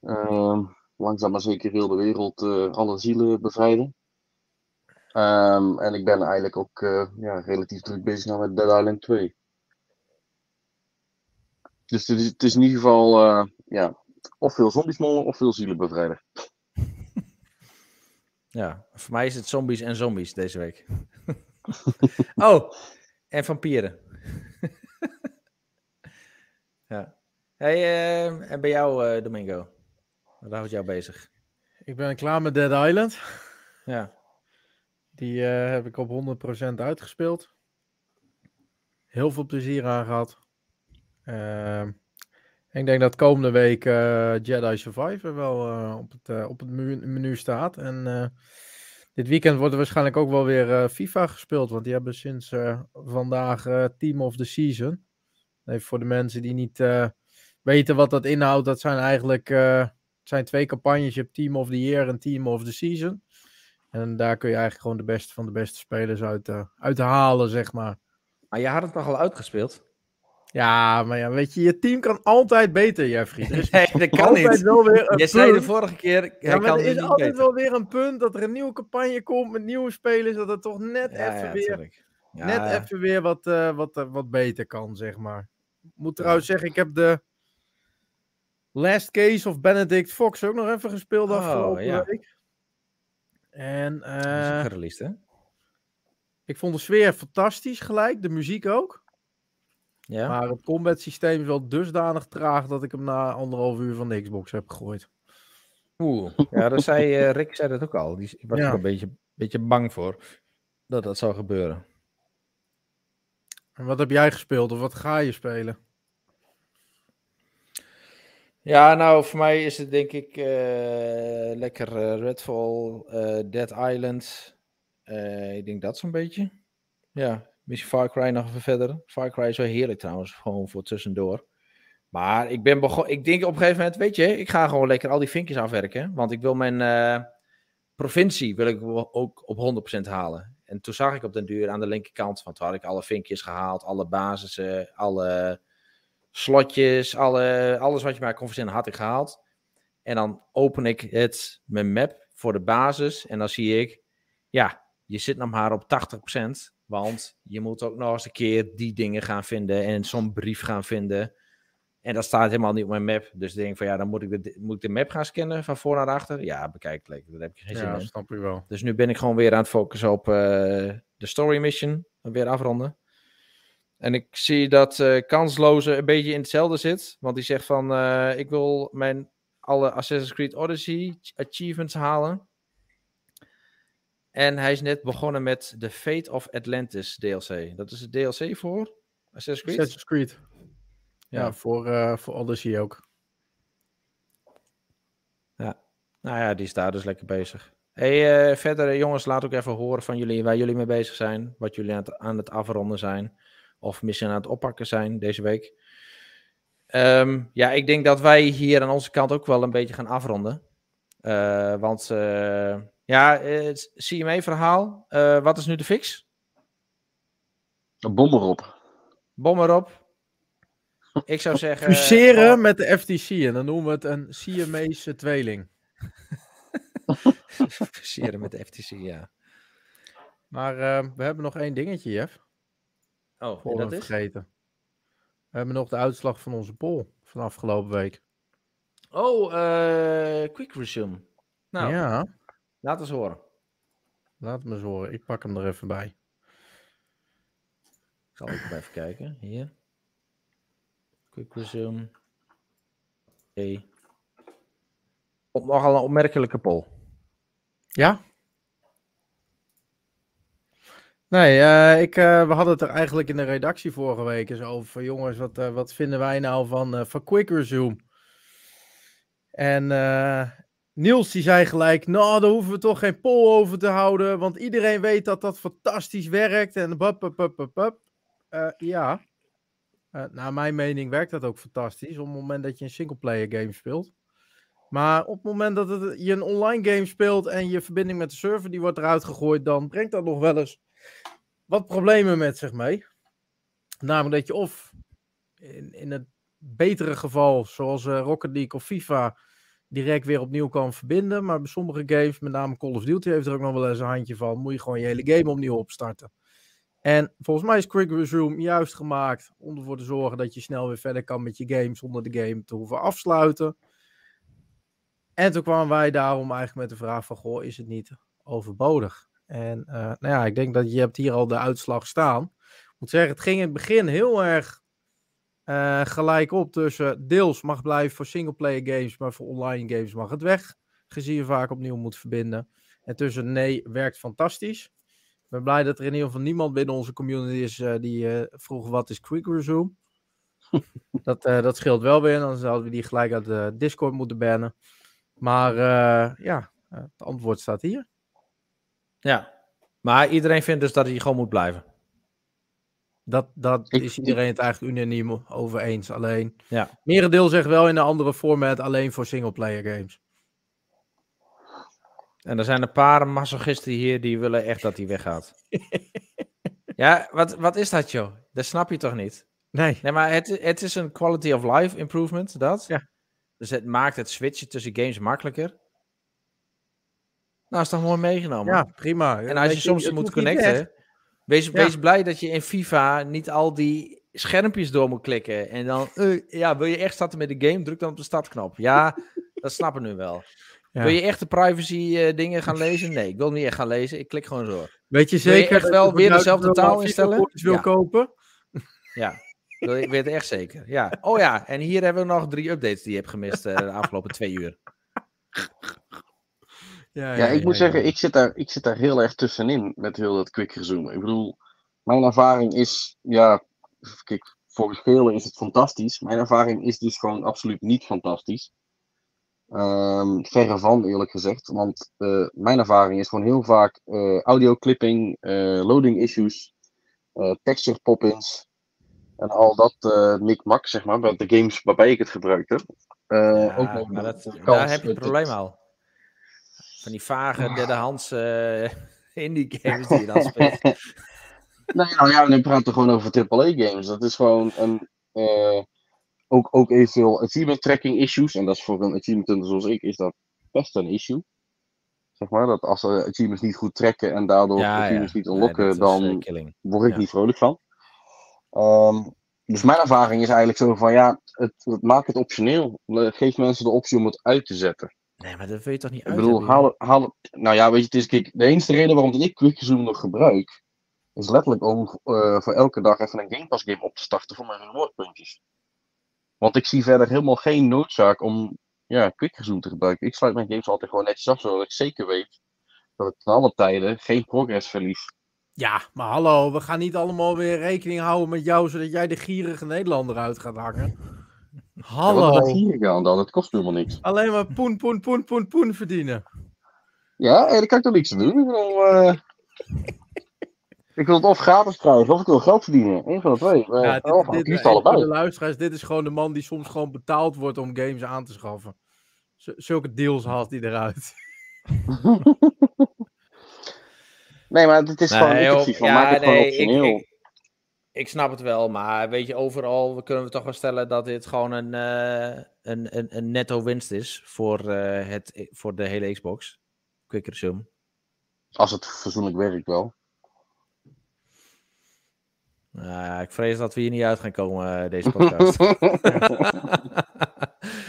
Ehm, langzaam maar zeker heel de wereld alle zielen bevrijden. Ehm, en ik ben eigenlijk ook ja, relatief druk bezig nou met Dead Island 2. Dus het is, het is in ieder geval ja, of veel zombiesmollen of veel zielen bevrijden. <laughs> Ja, voor mij is het zombies en zombies deze week. <laughs> <laughs> oh, en vampieren. <laughs> ja. Hey, eh, en bij jou, eh, Domingo? Wat houdt jou bezig? Ik ben klaar met Dead Island. Ja. Die eh, heb ik op 100% uitgespeeld. Heel veel plezier aan gehad. Ehm, ik denk dat komende week Jedi Survivor wel op het, op het menu, menu staat. En dit weekend wordt er waarschijnlijk ook wel weer eh, FIFA gespeeld. Want die hebben sinds eh, vandaag eh, Team of the Season. Even voor de mensen die niet weten wat dat inhoudt. Dat zijn eigenlijk het zijn twee campagnes. Je hebt Team of the Year en Team of the Season. En daar kun je eigenlijk gewoon de beste van de beste spelers uit, halen, zeg maar. Maar je had het toch al uitgespeeld? Ja, maar ja, weet je, je team kan altijd beter, Jeffrey. Is <laughs> Nee, dat kan altijd niet. wel weer een Je zei de vorige keer, hij Ja, maar kan er het is altijd beter. wel weer een punt dat er een nieuwe campagne komt met nieuwe spelers. Dat het toch net Ja, even ja, weer, net even weer wat, eh, wat, eh, wat beter kan, zeg maar. Ik moet trouwens zeggen, ik heb de Last Case of Benedict Fox ook nog even gespeeld Oh, afgelopen week. En dat is ook gereleased, hè? ik vond de sfeer fantastisch gelijk, de muziek ook. Ja. Maar het combat systeem is wel dusdanig traag dat ik hem na anderhalf uur van de Xbox heb gegooid. Oeh. Ja, dat zei eh, Rick zei dat ook al. Die ik was Ja. er een beetje, beetje bang voor dat dat zou gebeuren. En wat heb jij gespeeld of wat ga je spelen? Ja, nou, voor mij is het denk ik eh, lekker eh, Redfall, eh, Dead Island. Eh, ik denk dat zo'n beetje. Ja, misschien Far Cry nog even verder. Far Cry is wel heerlijk trouwens, gewoon voor tussendoor. Maar ik ben begon, ik denk op een gegeven moment, weet je, ik ga gewoon lekker al die vinkjes afwerken. Want ik wil mijn eh, provincie wil ik ook op 100% halen. En toen zag ik op den duur aan de linkerkant, want toen had ik alle vinkjes gehaald, alle basissen, alle slotjes, alle, alles wat je maar kon verzinnen had ik gehaald. En dan open ik het, mijn map voor de basis en dan zie ik, ja, je zit nog maar op 80%, want je moet ook nog eens een keer die dingen gaan vinden en zo'n brief gaan vinden. En dat staat helemaal niet op mijn map. Dus ik denk van ja, dan moet ik de, moet ik de map gaan scannen van voor naar achter. Ja, bekijk het lekker. Daar heb ik geen zin Ja, in. snap je wel. Dus nu ben ik gewoon weer aan het focussen op eh, de story mission. Weer afronden. En ik zie dat eh kansloze een beetje in hetzelfde zit. Want die zegt van eh, ik wil mijn alle Assassin's Creed Odyssey achievements halen. En hij is net begonnen met de Fate of Atlantis DLC. Dat is de DLC voor Assassin's Creed? Assassin's Creed. Ja, Ja. voor, eh voor Odyssey ook. Nou ja, die is daar dus lekker bezig. Hey, eh, verder eh, jongens, laat ook even horen van jullie waar jullie mee bezig zijn. Wat jullie aan het, aan het afronden zijn. Of misschien aan het oppakken zijn deze week. Ehm, ja, ik denk dat wij hier aan onze kant ook wel een beetje gaan afronden. Want ja, eh, het CMA-verhaal. eh, wat is nu de fix? Een bom erop. Bom erop. <laughs> Ik zou zeggen. Fuseren oh, met de FTC en dan noemen we het een CMA's tweeling. <laughs> fuseren met de FTC, ja. Maar eh, we hebben nog één dingetje, Jeff. Oh, Voor dat is? vergeten. We hebben nog de uitslag van onze poll van afgelopen week. Oh, eh, quick resume. Nou, Ja, laat eens horen. laat me eens horen. Ik pak hem er even bij. Ik zal ook even kijken. Hier. Quick resume. Oké. Op nogal een opmerkelijke poll. Ja? Nee, eh, ik, eh, we hadden het er eigenlijk in de redactie vorige week eens over. Jongens, wat, eh, wat vinden wij nou van, van Quick Resume? En Niels die zei gelijk, nou daar hoeven we toch geen poll over te houden. Want iedereen weet dat dat fantastisch werkt. En bup, bup, bup, bup. Eh, ja, Eh, naar mijn mening werkt dat ook fantastisch. Op het moment dat je een singleplayer game speelt. Maar op het moment dat je een online game speelt en je verbinding met de server die wordt eruit gegooid, dan brengt dat nog wel eens wat problemen met zich mee. Namelijk dat je of in, in het betere geval, zoals eh, Rocket League of FIFA, direct weer opnieuw kan verbinden. Maar bij sommige games, met name Call of Duty, heeft er ook nog wel eens een handje van. Moet je gewoon je hele game opnieuw opstarten. En volgens mij is Quick Resume juist gemaakt om ervoor te zorgen dat je snel weer verder kan met je game zonder de game te hoeven afsluiten. En toen kwamen wij daarom eigenlijk met de vraag van, goh, is het niet overbodig? En eh, nou ja, ik denk dat je hebt hier al de uitslag staan. Ik moet zeggen, het ging in het begin heel erg eh, gelijk op tussen deels mag blijven voor singleplayer games, maar voor online games mag het weg, gezien je vaak opnieuw moet verbinden. En tussen nee, werkt fantastisch. Ik ben blij dat er in ieder geval niemand binnen onze community is eh, die eh, vroeg wat is Quick Resume. <laughs> dat, dat scheelt wel weer, dan zouden we die gelijk uit de Discord moeten bannen. Maar eh, ja, het antwoord staat hier. Ja. Maar iedereen vindt dus dat hij gewoon moet blijven. Dat, dat Ik- is iedereen het eigenlijk unaniem over eens. Alleen, Ja. merendeel zegt wel in een andere format alleen voor singleplayer games. En er zijn een paar masochisten hier die willen echt dat hij weggaat. <laughs> ja, wat, wat is dat, joh? Dat snap je toch niet? Nee, Nee, maar het, het is een quality of life improvement, dat. Ja. Dus het maakt het switchen tussen games makkelijker. Nou, is toch mooi meegenomen. ja, prima. En als je Weet soms moet connecten. Wees, Ja. wees blij dat je in FIFA niet al die schermpjes door moet klikken. En dan, eh, ja, wil je echt starten met de game, druk dan op de startknop. Ja, <laughs> dat snappen we nu wel. Ja. Wil je echt de privacy eh, dingen gaan lezen? Nee, ik wil niet echt gaan lezen. Ik klik gewoon door. Weet je Wil je zeker echt wel weer 1000 dezelfde taal instellen? wil Ja. kopen? <laughs> Ja, wil je, weet het echt zeker. Ja. Oh ja, en hier hebben we nog drie updates die je hebt gemist eh, de afgelopen twee uur. <laughs> Ja, Ja, ik moet zeggen, ik zit, daar, ik zit daar heel erg tussenin met heel dat quick resume. Ik bedoel, mijn ervaring is, ja, kijk, voor spelen is het fantastisch. Mijn ervaring is dus gewoon absoluut niet fantastisch. Ehm verre van, eerlijk gezegd. Want eh, mijn ervaring is gewoon heel vaak eh audio clipping, eh, loading issues, eh, texture pop-ins. En al dat eh mikmak, zeg maar, bij de games waarbij ik het gebruikt heb. Eh, Ja, ook maar dat, daar heb je het probleem al. Van die vage derdehands eh <laughs> indie games die je dan <laughs> speelt. Nee, nou ja, nu praten we gewoon over AAA-games. Dat is gewoon een. eh, ook, ook eventueel achievement tracking issues. En dat is voor een achievement zoals ik, is dat best een issue. Zeg maar, dat als ze achievements niet goed trekken en daardoor achievements niet unlocken, dan eh, word ik ja. niet vrolijk van. Ehm, dus mijn ervaring is eigenlijk zo van, ja, het, het, maak het optioneel. Geef mensen de optie om het uit te zetten. Nee, maar dat wil je toch niet Ik uit bedoel, hebben, haal, het- haal het. Nou ja, weet je, het is, kijk, de enige reden waarom ik Quick Resume nog gebruik, is letterlijk om eh, voor elke dag even een Game Pass game op te starten voor mijn rewardpuntjes. Want ik zie verder helemaal geen noodzaak om ja, Quick Resume te gebruiken. Ik sluit mijn games altijd gewoon netjes af, zodat ik zeker weet dat ik ten alle tijden geen progress verlies. Ja, maar hallo, we gaan niet allemaal weer rekening houden met jou, zodat jij de gierige Nederlander uit gaat hangen. Ja, wat Hallo. is hier gaan dan? Het kost helemaal niks. Alleen maar poen, poen, poen, poen, poen verdienen. Ja, en daar kan ik toch niks aan doen. Ik bedoel, eh, ik wil het of gratis krijgen, of ik wil geld verdienen. Eén van de twee. Eh, Ja, of dit, dit, liefst voor allebei. de luisteraars, dit is gewoon de man die soms gewoon betaald wordt om games aan te schaffen. Z- zulke deals haalt hij eruit. <laughs> Nee, maar het is gewoon Nee, ik joh, zoiets van, ja, maak het gewoon nee, optioneel. Ik, ik, ik snap het wel, maar weet je, overal kunnen we toch wel stellen dat dit gewoon een, eh, een, een, een netto winst is voor, eh, het, voor de hele Xbox. Quick resume. Als het fatsoenlijk werkt wel. Nou, ik vrees dat we hier niet uit gaan komen, eh, deze podcast. <laughs>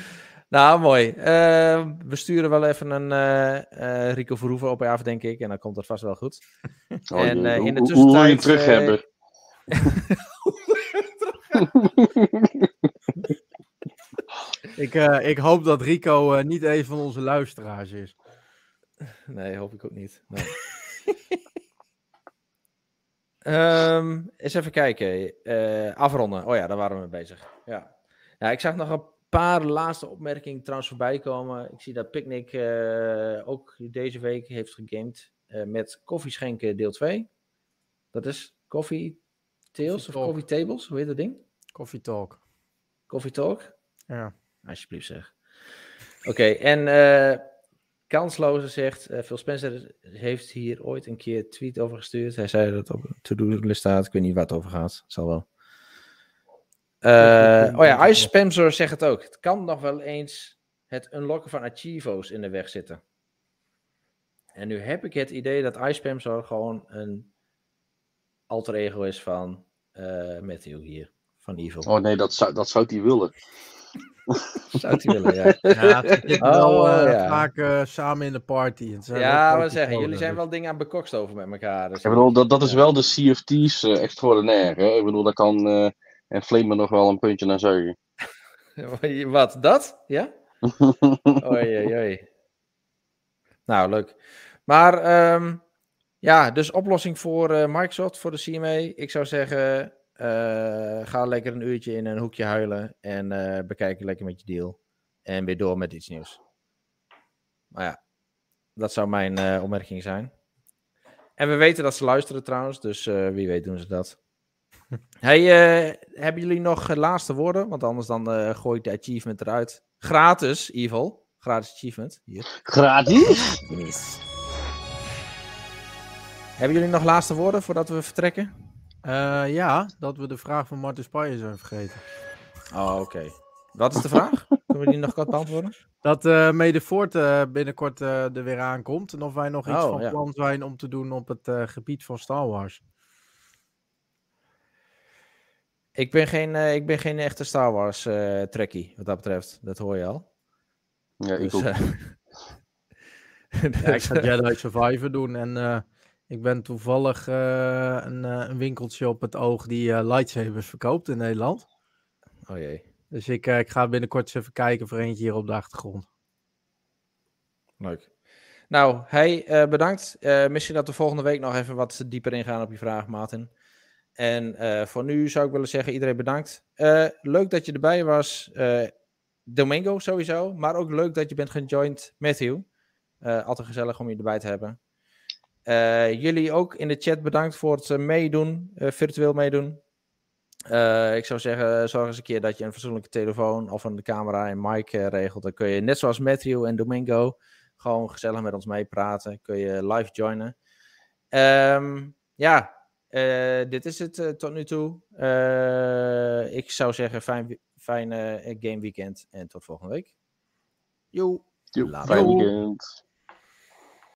<laughs> nou, mooi. Eh, we sturen wel even een Rico Verhoeven op af, denk ik. En dan komt het vast wel goed. Oh, En, in de hoe tussentijd, terug hebben? <laughs> Ik, eh, ik hoop dat Rico eh, niet een van onze luisteraars is. Nee, hoop ik ook niet. Nee. <laughs> Ehm, eens even kijken. Eh, afronden. Oh ja, daar waren we mee bezig. Ja. ja, ik zag nog een paar laatste opmerkingen trouwens voorbij komen. Ik zie dat Picnic ook deze week heeft gegamed met Koffie Schenken deel 2. Dat is Coffee Tales Coffee of. Coffee Tables, hoe heet dat ding? Coffee Talk. Coffee Talk? Ja. Alsjeblieft zeg. Oké, en Kansloze zegt, eh, Phil Spencer heeft hier ooit een keer een tweet over gestuurd. Hij zei dat het op een to-do-list staat. Ik weet niet waar het over gaat. Zal wel. Eh, oh ja, Ice Spencer zegt het ook. Het kan nog wel eens het unlocken van Achievo's in de weg zitten. En nu heb ik het idee dat Ice gewoon een alter ego is van eh Matthew hier. Van Evil. Oh nee, dat zou, dat zou hij willen. <laughs> Zou hij willen, ja. Ja, ze zitten <laughs> Oh, wel eh, ja. vaak eh, samen in de party. Het zijn Ja, we zeggen, jullie zijn wel dingen aan bekokst over met elkaar. Dus Ik bedoel, dat, dat is Ja. wel de CFT's eh extraordinair. Hè? Ik bedoel, daar kan eh en Flamer nog wel een puntje naar zuigen. <laughs> Wat, dat? Ja? Oei, oei, oei. Nou, leuk. Maar ehm, ja, dus oplossing voor eh, Microsoft, voor de CMA. Ik zou zeggen, eh, ga lekker een uurtje in een hoekje huilen en eh bekijk lekker met je deal. En weer door met iets nieuws. Maar ja, dat zou mijn eh, opmerking zijn. En we weten dat ze luisteren trouwens, dus eh, wie weet doen ze dat. <laughs> Hey, eh, hebben jullie nog laatste woorden? Want anders dan eh, gooi ik de achievement eruit. Gratis, Evil. Gratis achievement. Hier. Gratis? Hebben jullie nog laatste woorden voordat we vertrekken? Eh, ja, dat we de vraag van Martin Spanje zijn vergeten. Oh, oké. Wat is de vraag? <laughs> Kunnen we die nog kort beantwoorden? Dat eh Mede Voort eh, binnenkort eh, er weer aankomt. En of wij nog iets Oh, van ja. plan zijn om te doen op het eh, gebied van Star Wars. Ik ben geen, eh, ik ben geen echte Star Wars eh trekkie, wat dat betreft. Dat hoor je al. Ja, ik Dus, ook. eh, <laughs> Ja, ik dus, ga Jedi Survivor doen. En eh, ik ben toevallig eh, een, eh, een winkeltje op het oog die eh, lightsabers verkoopt in Nederland. oh jee, Dus ik, ik ga binnenkort eens even kijken voor eentje hier op de achtergrond. leuk. Nou, hey, bedankt. Misschien dat we volgende week nog even wat dieper ingaan op je vraag, Martin. En voor nu zou ik willen zeggen, iedereen bedankt. Leuk dat je erbij was. Domingo sowieso, maar ook leuk dat je bent gejoind, Matthew. Altijd gezellig om je erbij te hebben. Eh, jullie ook in de chat bedankt voor het eh, meedoen, eh, virtueel meedoen. Ik zou zeggen, zorg eens een keer dat je een fatsoenlijke telefoon of een camera en mic regelt. Dan kun je net zoals Matthew en Domingo gewoon gezellig met ons meepraten. Kun je live joinen. Ehm, ja, dit is het tot nu toe. Ik zou zeggen, fijn, fijn game weekend en tot volgende week. Joe. Fijn weekend.